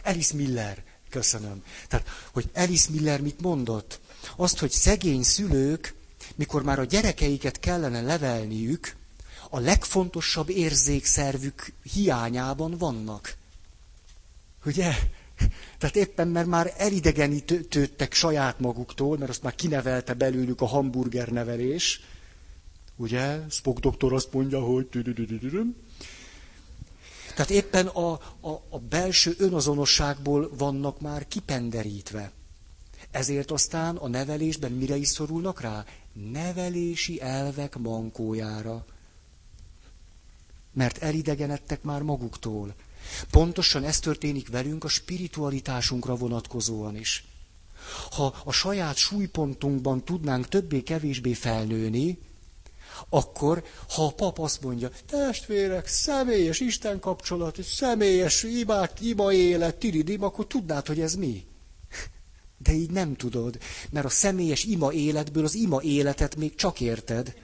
Alice Miller. Köszönöm. Tehát, hogy Alice Miller mit mondott? Azt, hogy szegény szülők, mikor már a gyerekeiket kellene levelniük, a legfontosabb érzékszervük hiányában vannak. Ugye? Tehát éppen, mert már elidegenítődtek saját maguktól, mert azt már kinevelte belőlük a hamburger nevelés. Ugye? Spock doktor azt mondja, hogy... Tehát éppen a, a, a belső önazonosságból vannak már kipenderítve. Ezért aztán a nevelésben mire is szorulnak rá? Nevelési elvek mankójára. Mert elidegenedtek már maguktól. Pontosan ez történik velünk a spiritualitásunkra vonatkozóan is. Ha a saját súlypontunkban tudnánk többé-kevésbé felnőni, akkor, ha a pap azt mondja, testvérek, személyes Isten kapcsolat, személyes imát, ima élet, tiridim, akkor tudnád, hogy ez mi. De így nem tudod, mert a személyes ima életből az ima életet még csak érted.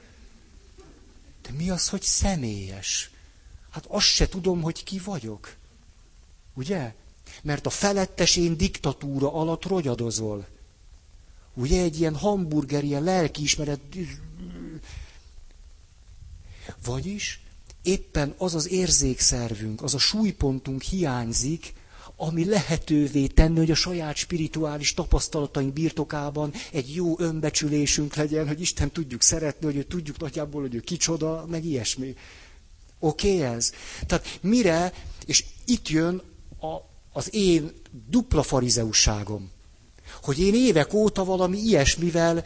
De mi az, hogy személyes? Hát azt se tudom, hogy ki vagyok. Ugye? Mert a felettes én diktatúra alatt rogyadozol. Ugye egy ilyen hamburger, ilyen lelkiismeret vagyis éppen az az érzékszervünk, az a súlypontunk hiányzik, ami lehetővé tenni, hogy a saját spirituális tapasztalataink birtokában egy jó önbecsülésünk legyen, hogy Isten tudjuk szeretni, hogy ő tudjuk nagyjából, hogy ő kicsoda, meg ilyesmi. Oké okay ez? Tehát mire, és itt jön a, az én dupla farizeusságom, hogy én évek óta valami ilyesmivel,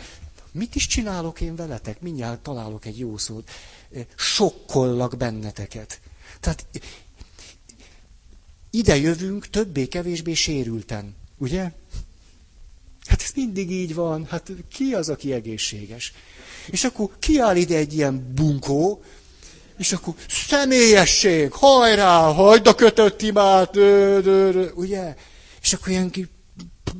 mit is csinálok én veletek? Mindjárt találok egy jó szót sokkollak benneteket. Tehát ide jövünk többé-kevésbé sérülten, ugye? Hát ez mindig így van, hát ki az, aki egészséges? És akkor kiáll ide egy ilyen bunkó, és akkor személyesség, hajrá, hagyd a kötött imát, ugye? És akkor ilyen,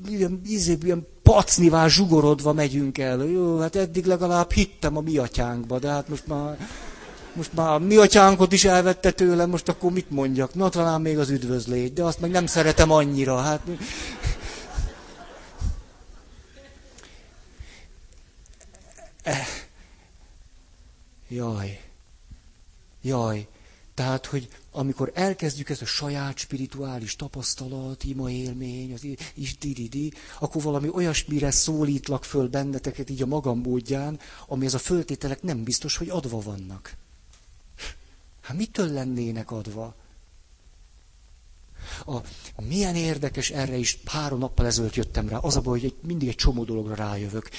ilyen, ilyen, ilyen pacnivá zsugorodva megyünk el. Jó, hát eddig legalább hittem a mi atyánkba, de hát most már, most már a mi atyánkot is elvette tőlem, most akkor mit mondjak? Na, talán még az üdvözlét, de azt meg nem szeretem annyira. Hát... Jaj. Jaj. Tehát, hogy amikor elkezdjük ezt a saját spirituális tapasztalat, ima élmény, az is diridi, akkor valami olyasmire szólítlak föl benneteket így a magam módján, ami ez a föltételek nem biztos, hogy adva vannak. Hát mitől lennének adva? A, milyen érdekes, erre is három nappal ezelőtt jöttem rá. Az a baj, hogy egy, mindig egy csomó dologra rájövök.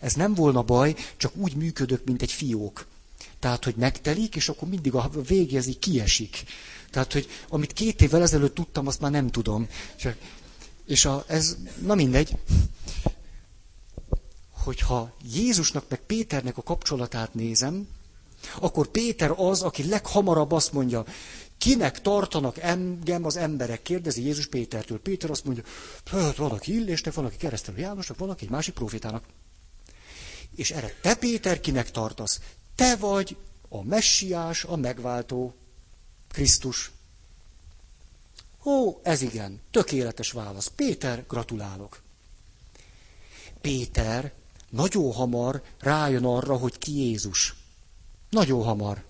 Ez nem volna baj, csak úgy működök, mint egy fiók. Tehát, hogy megtelik, és akkor mindig a végezi kiesik. Tehát, hogy amit két évvel ezelőtt tudtam, azt már nem tudom. Csak, és a, ez, na mindegy. Hogyha Jézusnak meg Péternek a kapcsolatát nézem, akkor Péter az, aki leghamarabb azt mondja, kinek tartanak engem az emberek? Kérdezi Jézus Pétertől. Péter azt mondja, hát van, aki Illésnek, van, aki keresztelő Jánosnak, van, aki egy másik profitának. És erre te Péter kinek tartasz? Te vagy a messiás, a megváltó. Krisztus. Ó, ez igen, tökéletes válasz. Péter, gratulálok. Péter nagyon hamar rájön arra, hogy ki Jézus. Nagyon hamar.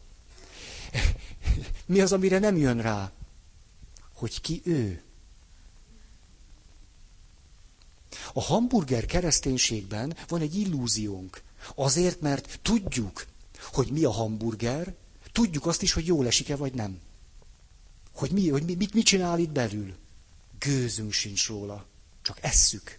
Mi az, amire nem jön rá? Hogy ki ő. A hamburger kereszténységben van egy illúziónk. Azért, mert tudjuk, hogy mi a hamburger, tudjuk azt is, hogy jól esik-e vagy nem. Hogy, mi, hogy mit, mit csinál itt belül. Gőzünk sincs róla. Csak esszük.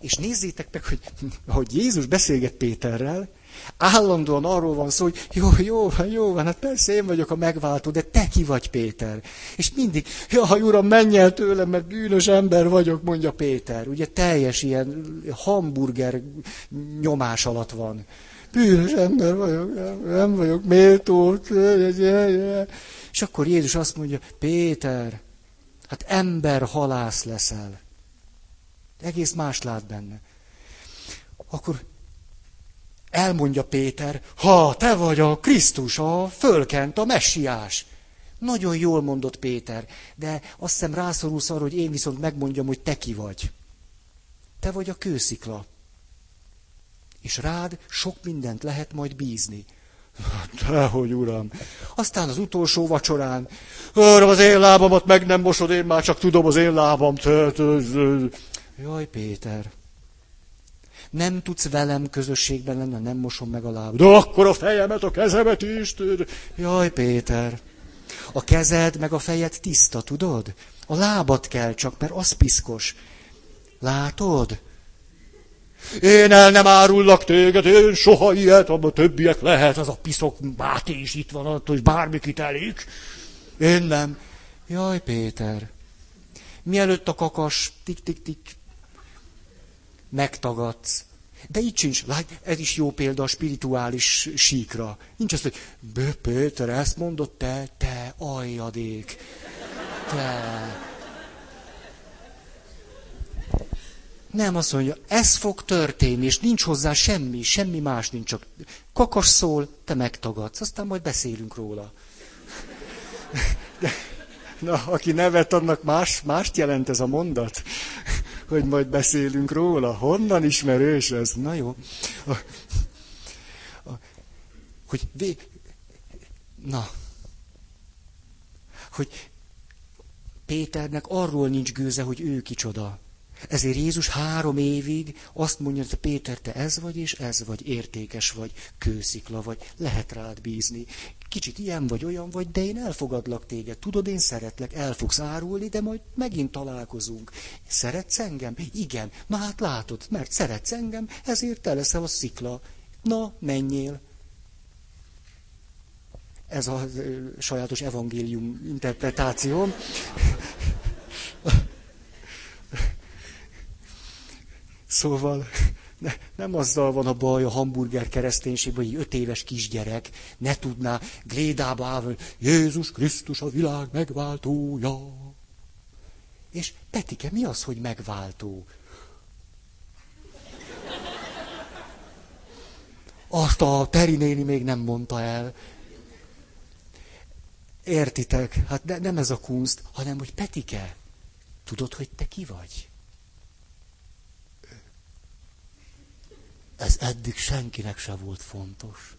És nézzétek meg, hogy, hogy Jézus beszélget Péterrel, állandóan arról van szó, hogy jó, jó van, jó van, hát persze én vagyok a megváltó, de te ki vagy Péter. És mindig, jaj, uram, menj el tőlem, mert bűnös ember vagyok, mondja Péter. Ugye teljes ilyen hamburger nyomás alatt van. Bűnös ember vagyok, nem vagyok méltó. És akkor Jézus azt mondja, Péter, hát ember halász leszel. Egész más lát benne. Akkor elmondja Péter, ha te vagy a Krisztus, a fölkent, a messiás. Nagyon jól mondott Péter, de azt hiszem rászorulsz arra, hogy én viszont megmondjam, hogy te ki vagy. Te vagy a kőszikla. És rád sok mindent lehet majd bízni. Dehogy, uram. Aztán az utolsó vacsorán, arra az én lábamat meg nem mosod, én már csak tudom az én lábam. Jaj, Péter, nem tudsz velem közösségben lenni, nem mosom meg a lábad. De akkor a fejemet, a kezemet is. Jaj, Péter, a kezed meg a fejed tiszta, tudod? A lábad kell csak, mert az piszkos. Látod? Én el nem árullak téged, én soha ilyet, abban többiek lehet, az a piszok Máté is itt van, attól, hogy bármi kitelik. Én nem. Jaj, Péter, mielőtt a kakas tik-tik-tik megtagadsz. De így sincs, lát, ez is jó példa a spirituális síkra. Nincs az, hogy Bő Péter, ezt mondott te, te ajadék. Te. Nem, azt mondja, ez fog történni, és nincs hozzá semmi, semmi más nincs, csak kakas szól, te megtagadsz, aztán majd beszélünk róla. De, na, aki nevet, annak más, mást jelent ez a mondat hogy majd beszélünk róla. Honnan ismerős ez? Na jó. Hogy vé... Na. Hogy Péternek arról nincs gőze, hogy ő kicsoda. Ezért Jézus három évig azt mondja, hogy Péter, te ez vagy, és ez vagy, értékes vagy, kőszikla vagy, lehet rád bízni. Kicsit ilyen vagy, olyan vagy, de én elfogadlak téged. Tudod, én szeretlek, el fogsz árulni, de majd megint találkozunk. Szeretsz engem? Igen. Na hát látod, mert szeretsz engem, ezért te leszel a szikla. Na, menjél. Ez a sajátos evangélium interpretáció. Szóval ne, nem azzal van a baj a hamburger kereszténységben, hogy öt éves kisgyerek ne tudná glédába állni, Jézus Krisztus a világ megváltója. És Petike, mi az, hogy megváltó? Azt a Peri néni még nem mondta el. Értitek? Hát de nem ez a kunst, hanem hogy Petike, tudod, hogy te ki vagy? Ez eddig senkinek se volt fontos.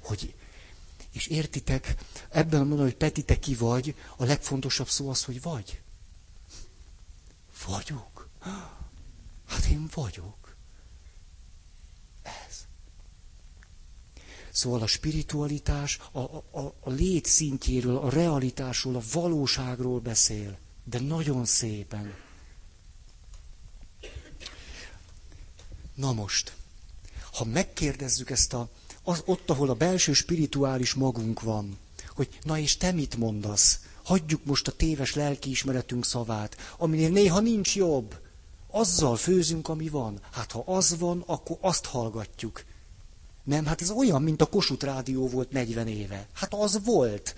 Hogy, és értitek, ebben a mondom, hogy Peti, te ki vagy, a legfontosabb szó az, hogy vagy. Vagyok. Hát én vagyok. Ez. Szóval a spiritualitás a, a, a lét szintjéről, a realitásról, a valóságról beszél, de nagyon szépen. Na most, ha megkérdezzük ezt a, az, ott, ahol a belső spirituális magunk van, hogy na és te mit mondasz? Hagyjuk most a téves lelkiismeretünk szavát, aminél néha nincs jobb. Azzal főzünk, ami van. Hát ha az van, akkor azt hallgatjuk. Nem, hát ez olyan, mint a Kossuth Rádió volt 40 éve. Hát az volt.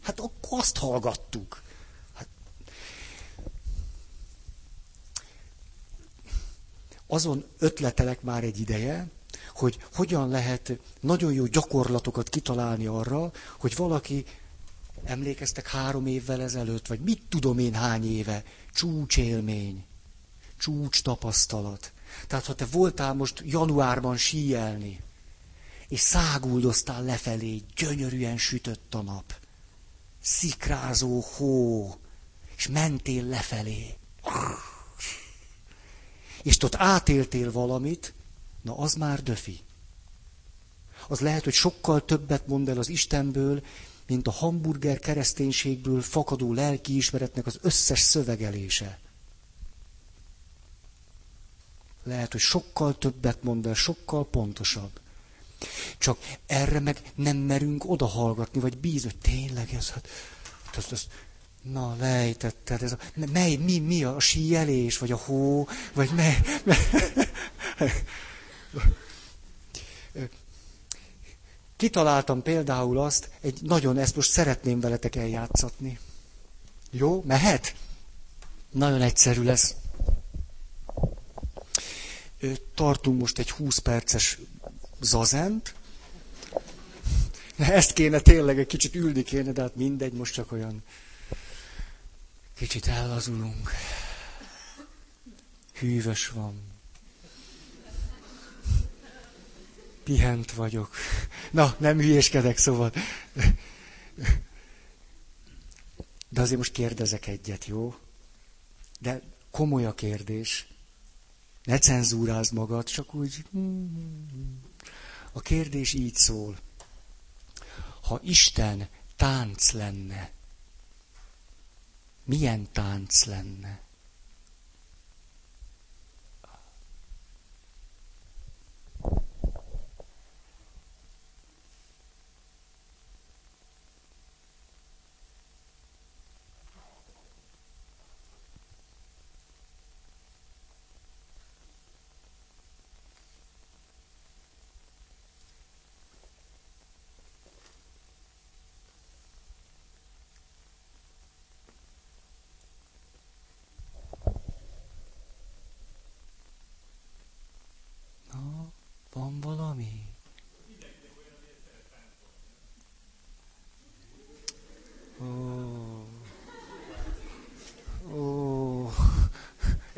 Hát akkor azt hallgattuk. Azon ötletelek már egy ideje, hogy hogyan lehet nagyon jó gyakorlatokat kitalálni arra, hogy valaki, emlékeztek három évvel ezelőtt, vagy mit tudom én hány éve, csúcsélmény, csúcs tapasztalat. Tehát ha te voltál most januárban síelni, és száguldoztál lefelé, gyönyörűen sütött a nap, szikrázó hó, és mentél lefelé. És ott átéltél valamit, na az már döfi. Az lehet, hogy sokkal többet mond el az Istenből, mint a hamburger kereszténységből fakadó lelkiismeretnek az összes szövegelése. Lehet, hogy sokkal többet mond el, sokkal pontosabb. Csak erre meg nem merünk odahallgatni, vagy bízni, hogy tényleg ez, hát, ez, ez, na, lejtetted, ez a, mely, mi, mi a síjelés, vagy a hó, vagy mely, mely Kitaláltam például azt, egy nagyon, ezt most szeretném veletek eljátszatni. Jó, mehet? Nagyon egyszerű lesz. Tartunk most egy 20 perces zazent. Ezt kéne tényleg, egy kicsit ülni kéne, de hát mindegy, most csak olyan kicsit ellazulunk. Hűvös van. Pihent vagyok. Na, nem hülyéskedek, szóval. De azért most kérdezek egyet, jó? De komoly a kérdés. Ne cenzúrázd magad, csak úgy... A kérdés így szól. Ha Isten tánc lenne, milyen tánc lenne?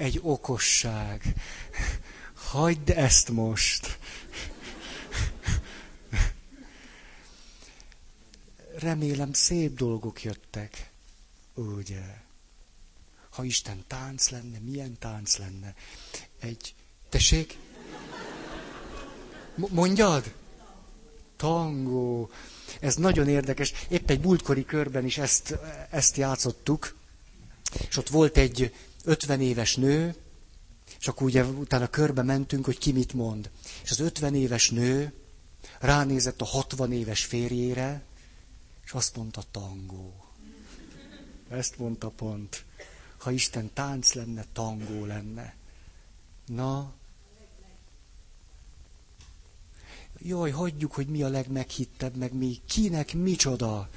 egy okosság. Hagyd ezt most. Remélem szép dolgok jöttek. Ugye? Ha Isten tánc lenne, milyen tánc lenne? Egy... Tessék? Mondjad? Tangó. Ez nagyon érdekes. Épp egy múltkori körben is ezt, ezt játszottuk. És ott volt egy, 50 éves nő, és akkor ugye utána körbe mentünk, hogy ki mit mond. És az 50 éves nő ránézett a 60 éves férjére, és azt mondta tangó. Ezt mondta pont. Ha Isten tánc lenne, tangó lenne. Na, jaj, hagyjuk, hogy mi a legmeghittebb, meg mi, kinek micsoda.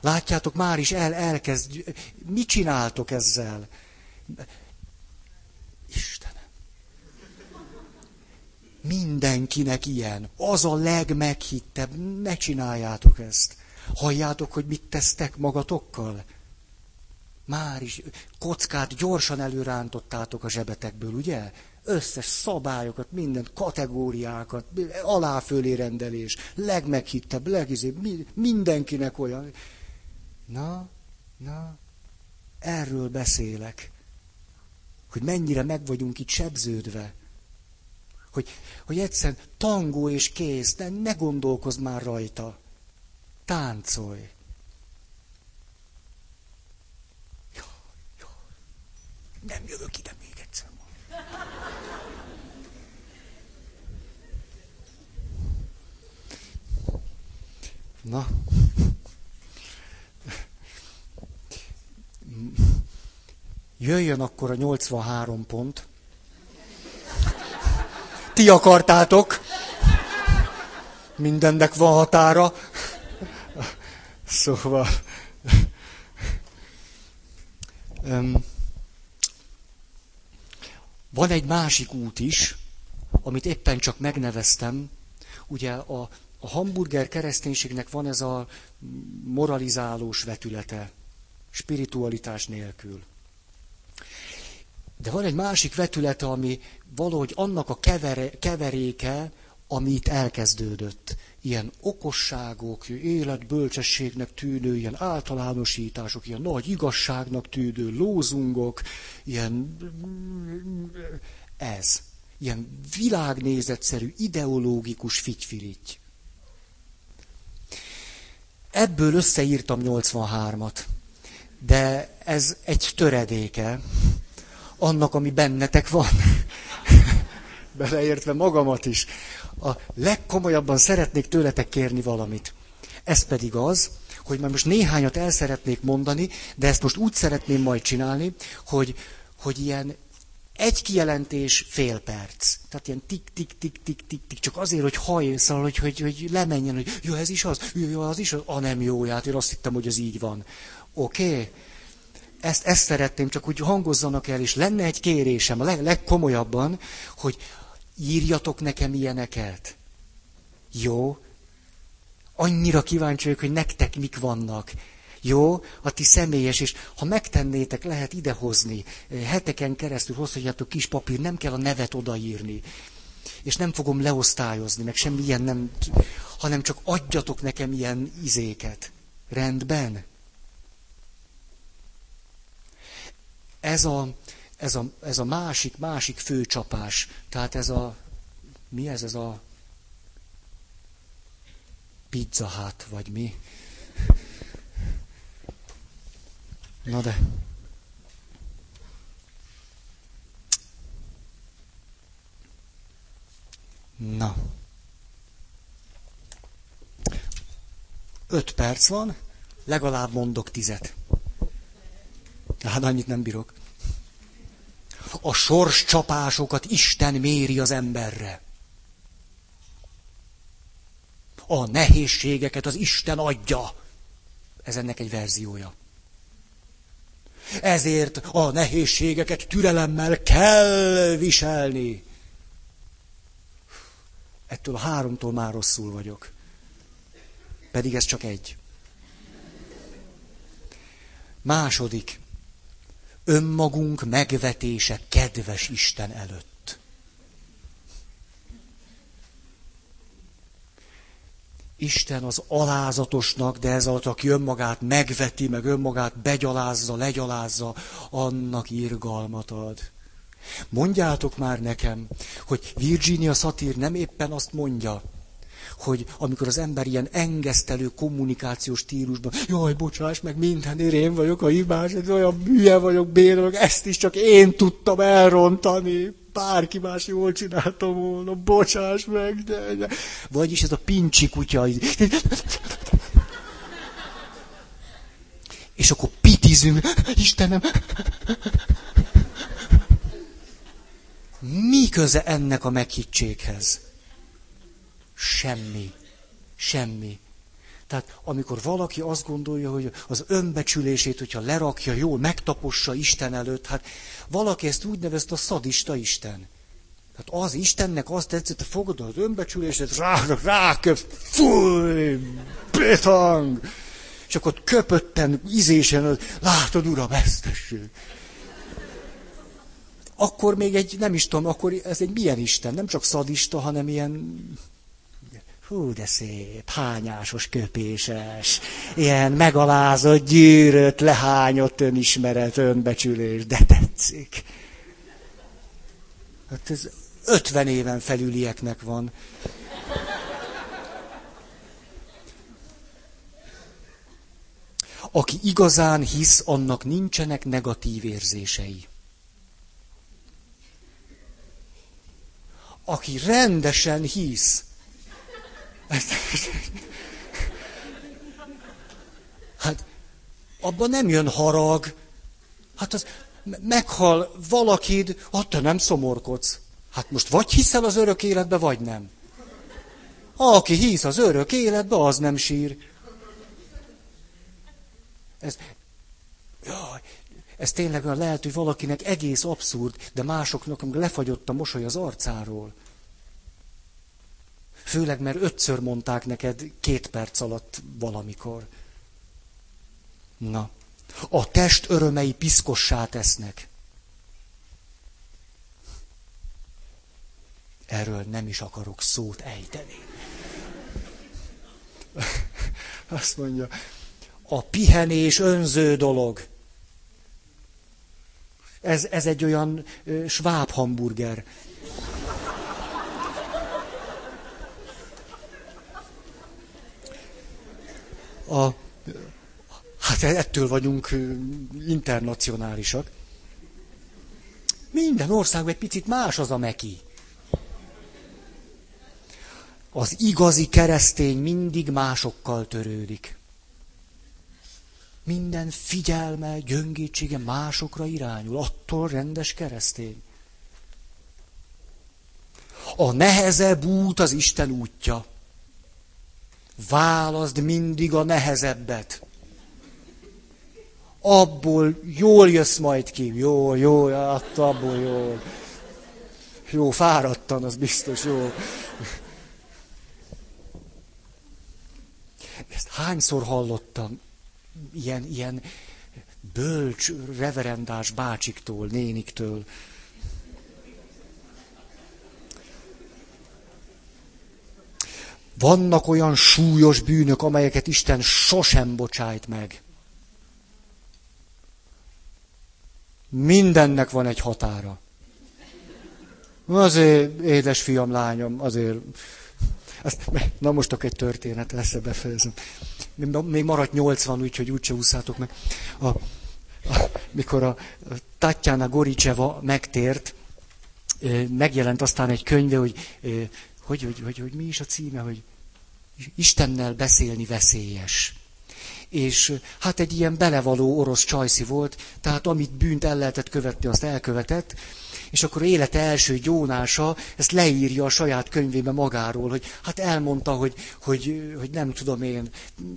Látjátok, már is el, elkezd, mit csináltok ezzel? Istenem. Mindenkinek ilyen. Az a legmeghittebb. Ne csináljátok ezt. Halljátok, hogy mit tesztek magatokkal? Már is kockát gyorsan előrántottátok a zsebetekből, ugye? Összes szabályokat, minden kategóriákat, aláfölé rendelés, legmeghittebb, legizébb, mindenkinek olyan. Na, na, erről beszélek hogy mennyire meg vagyunk itt sebződve. Hogy, hogy egyszerűen tangó és kész, de ne gondolkozz már rajta. Táncolj. Jó, jó. Nem jövök ide még egyszer. Na. Jöjjön akkor a 83 pont. Ti akartátok. Mindennek van határa. Szóval... Van egy másik út is, amit éppen csak megneveztem. Ugye a, a hamburger kereszténységnek van ez a moralizálós vetülete, spiritualitás nélkül. De van egy másik vetülete, ami valahogy annak a kevere, keveréke, ami itt elkezdődött. Ilyen okosságok, életbölcsességnek tűnő, ilyen általánosítások, ilyen nagy igazságnak tűnő lózungok, ilyen ez. Ilyen világnézetszerű, ideológikus figyfirigy. Ebből összeírtam 83-at. De ez egy töredéke annak, ami bennetek van. Beleértve magamat is. A legkomolyabban szeretnék tőletek kérni valamit. Ez pedig az, hogy már most néhányat el szeretnék mondani, de ezt most úgy szeretném majd csinálni, hogy, hogy ilyen egy kijelentés fél perc. Tehát ilyen tik, tik, tik, tik, tik, tik, csak azért, hogy hajszal, hogy, hogy, hogy lemenjen, hogy jó, ez is az, jó, jó, az is az, ah, nem jó, hát én azt hittem, hogy ez így van. Oké? Okay? Ezt, ezt szeretném, csak úgy hangozzanak el, és lenne egy kérésem, a leg, legkomolyabban, hogy írjatok nekem ilyeneket. Jó? Annyira kíváncsi vagyok, hogy nektek mik vannak. Jó? A ti személyes, és ha megtennétek, lehet idehozni. Heteken keresztül hozhatjátok kis papír, nem kell a nevet odaírni. És nem fogom leosztályozni, meg semmi ilyen nem, hanem csak adjatok nekem ilyen izéket. Rendben? Ez a, ez a, ez a másik, másik főcsapás. Tehát ez a, mi ez, ez a pizza hát, vagy mi? Na de. Na. Öt perc van, legalább mondok tizet. Hát annyit nem bírok. A sors csapásokat Isten méri az emberre. A nehézségeket az Isten adja. Ez ennek egy verziója. Ezért a nehézségeket türelemmel kell viselni. Ettől a háromtól már rosszul vagyok. Pedig ez csak egy. Második. Önmagunk megvetése kedves Isten előtt. Isten az alázatosnak, de ez alatt, aki önmagát megveti, meg önmagát begyalázza, legyalázza, annak irgalmat ad. Mondjátok már nekem, hogy Virginia Satir nem éppen azt mondja, hogy amikor az ember ilyen engesztelő kommunikációs stílusban, jaj, bocsáss meg, mindenért én vagyok a hibás, olyan hülye vagyok, béna vagyok, ezt is csak én tudtam elrontani, bárki más jól csináltam volna, bocsáss meg, de... de. Vagyis ez a pincsi kutya. És akkor pitizünk, Istenem, mi köze ennek a meghittséghez? Semmi. Semmi. Tehát amikor valaki azt gondolja, hogy az önbecsülését, hogyha lerakja jól, megtapossa Isten előtt, hát valaki ezt úgy nevezte a szadista Isten. Tehát az Istennek azt tetszett, hogy fogod az önbecsülését, rá, ráköp, fúj, betang, és akkor köpötten, izésen, látod, uram, ezt tessék akkor még egy, nem is tudom, akkor ez egy milyen Isten, nem csak szadista, hanem ilyen, hú, de szép, hányásos, köpéses, ilyen megalázott, gyűrött, lehányott önismeret, önbecsülés, de tetszik. Hát ez 50 éven felülieknek van. Aki igazán hisz, annak nincsenek negatív érzései. aki rendesen hisz. Hát, abban nem jön harag. Hát az, meghal valakid, hát te nem szomorkodsz. Hát most vagy hiszel az örök életbe, vagy nem. Aki hisz az örök életbe, az nem sír. Ez, jaj, ez tényleg olyan lehet, hogy valakinek egész abszurd, de másoknak lefagyott a mosoly az arcáról. Főleg, mert ötször mondták neked két perc alatt valamikor. Na, a test örömei piszkossá tesznek. Erről nem is akarok szót ejteni. Azt mondja, a pihenés önző dolog. Ez, ez egy olyan sváb hamburger. A, hát ettől vagyunk internacionálisak. Minden országban egy picit más az a meki. Az igazi keresztény mindig másokkal törődik. Minden figyelme, gyöngétsége másokra irányul. Attól rendes keresztény. A nehezebb út az Isten útja. Válaszd mindig a nehezebbet. Abból jól jössz majd ki. Jó, jó, hát abból jó. Jó, fáradtan, az biztos jó. Ezt hányszor hallottam ilyen, ilyen bölcs, reverendás bácsiktól, néniktől. Vannak olyan súlyos bűnök, amelyeket Isten sosem bocsájt meg. Mindennek van egy határa. Azért, édes fiam, lányom, azért azt, na most akkor egy történet lesz, befejezem. Még maradt 80, úgyhogy úgyse úszátok meg. A, a, mikor a Tatjana Goricseva megtért, megjelent aztán egy könyve, hogy hogy, hogy, hogy, hogy mi is a címe, hogy Istennel beszélni veszélyes. És hát egy ilyen belevaló orosz csajszi volt, tehát amit bűnt el lehetett követni, azt elkövetett, és akkor élete első gyónása ezt leírja a saját könyvébe magáról, hogy hát elmondta, hogy, hogy, hogy nem tudom én,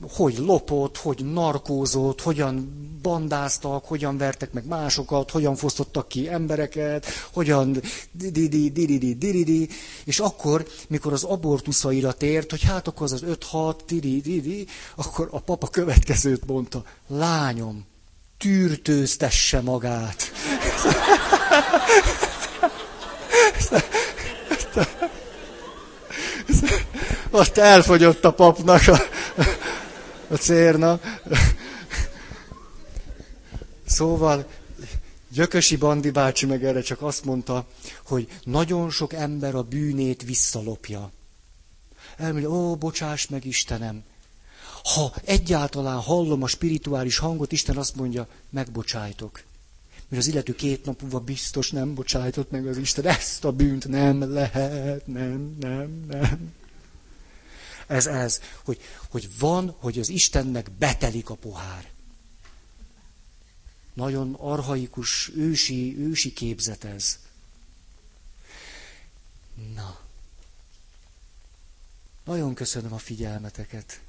hogy lopott, hogy narkózott, hogyan bandáztak, hogyan vertek meg másokat, hogyan fosztottak ki embereket, hogyan didi, didi, didi, és akkor, mikor az abortuszaira tért, hogy hát akkor az az 5-6, didi, didi, akkor a papa következőt mondta, lányom, tűrtőztesse magát. Ott elfogyott a papnak a, a cérna. Szóval Gyökösi Bandi bácsi meg erre csak azt mondta, hogy nagyon sok ember a bűnét visszalopja. Elmondja, ó, bocsáss meg Istenem. Ha egyáltalán hallom a spirituális hangot, Isten azt mondja, megbocsájtok mert az illető két nap múlva biztos nem bocsájtott meg az Isten, ezt a bűnt nem lehet, nem, nem, nem. Ez ez, hogy, hogy van, hogy az Istennek betelik a pohár. Nagyon arhaikus, ősi, ősi képzet ez. Na. Nagyon köszönöm a figyelmeteket.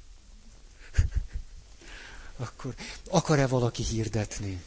Akkor akar-e valaki hirdetni?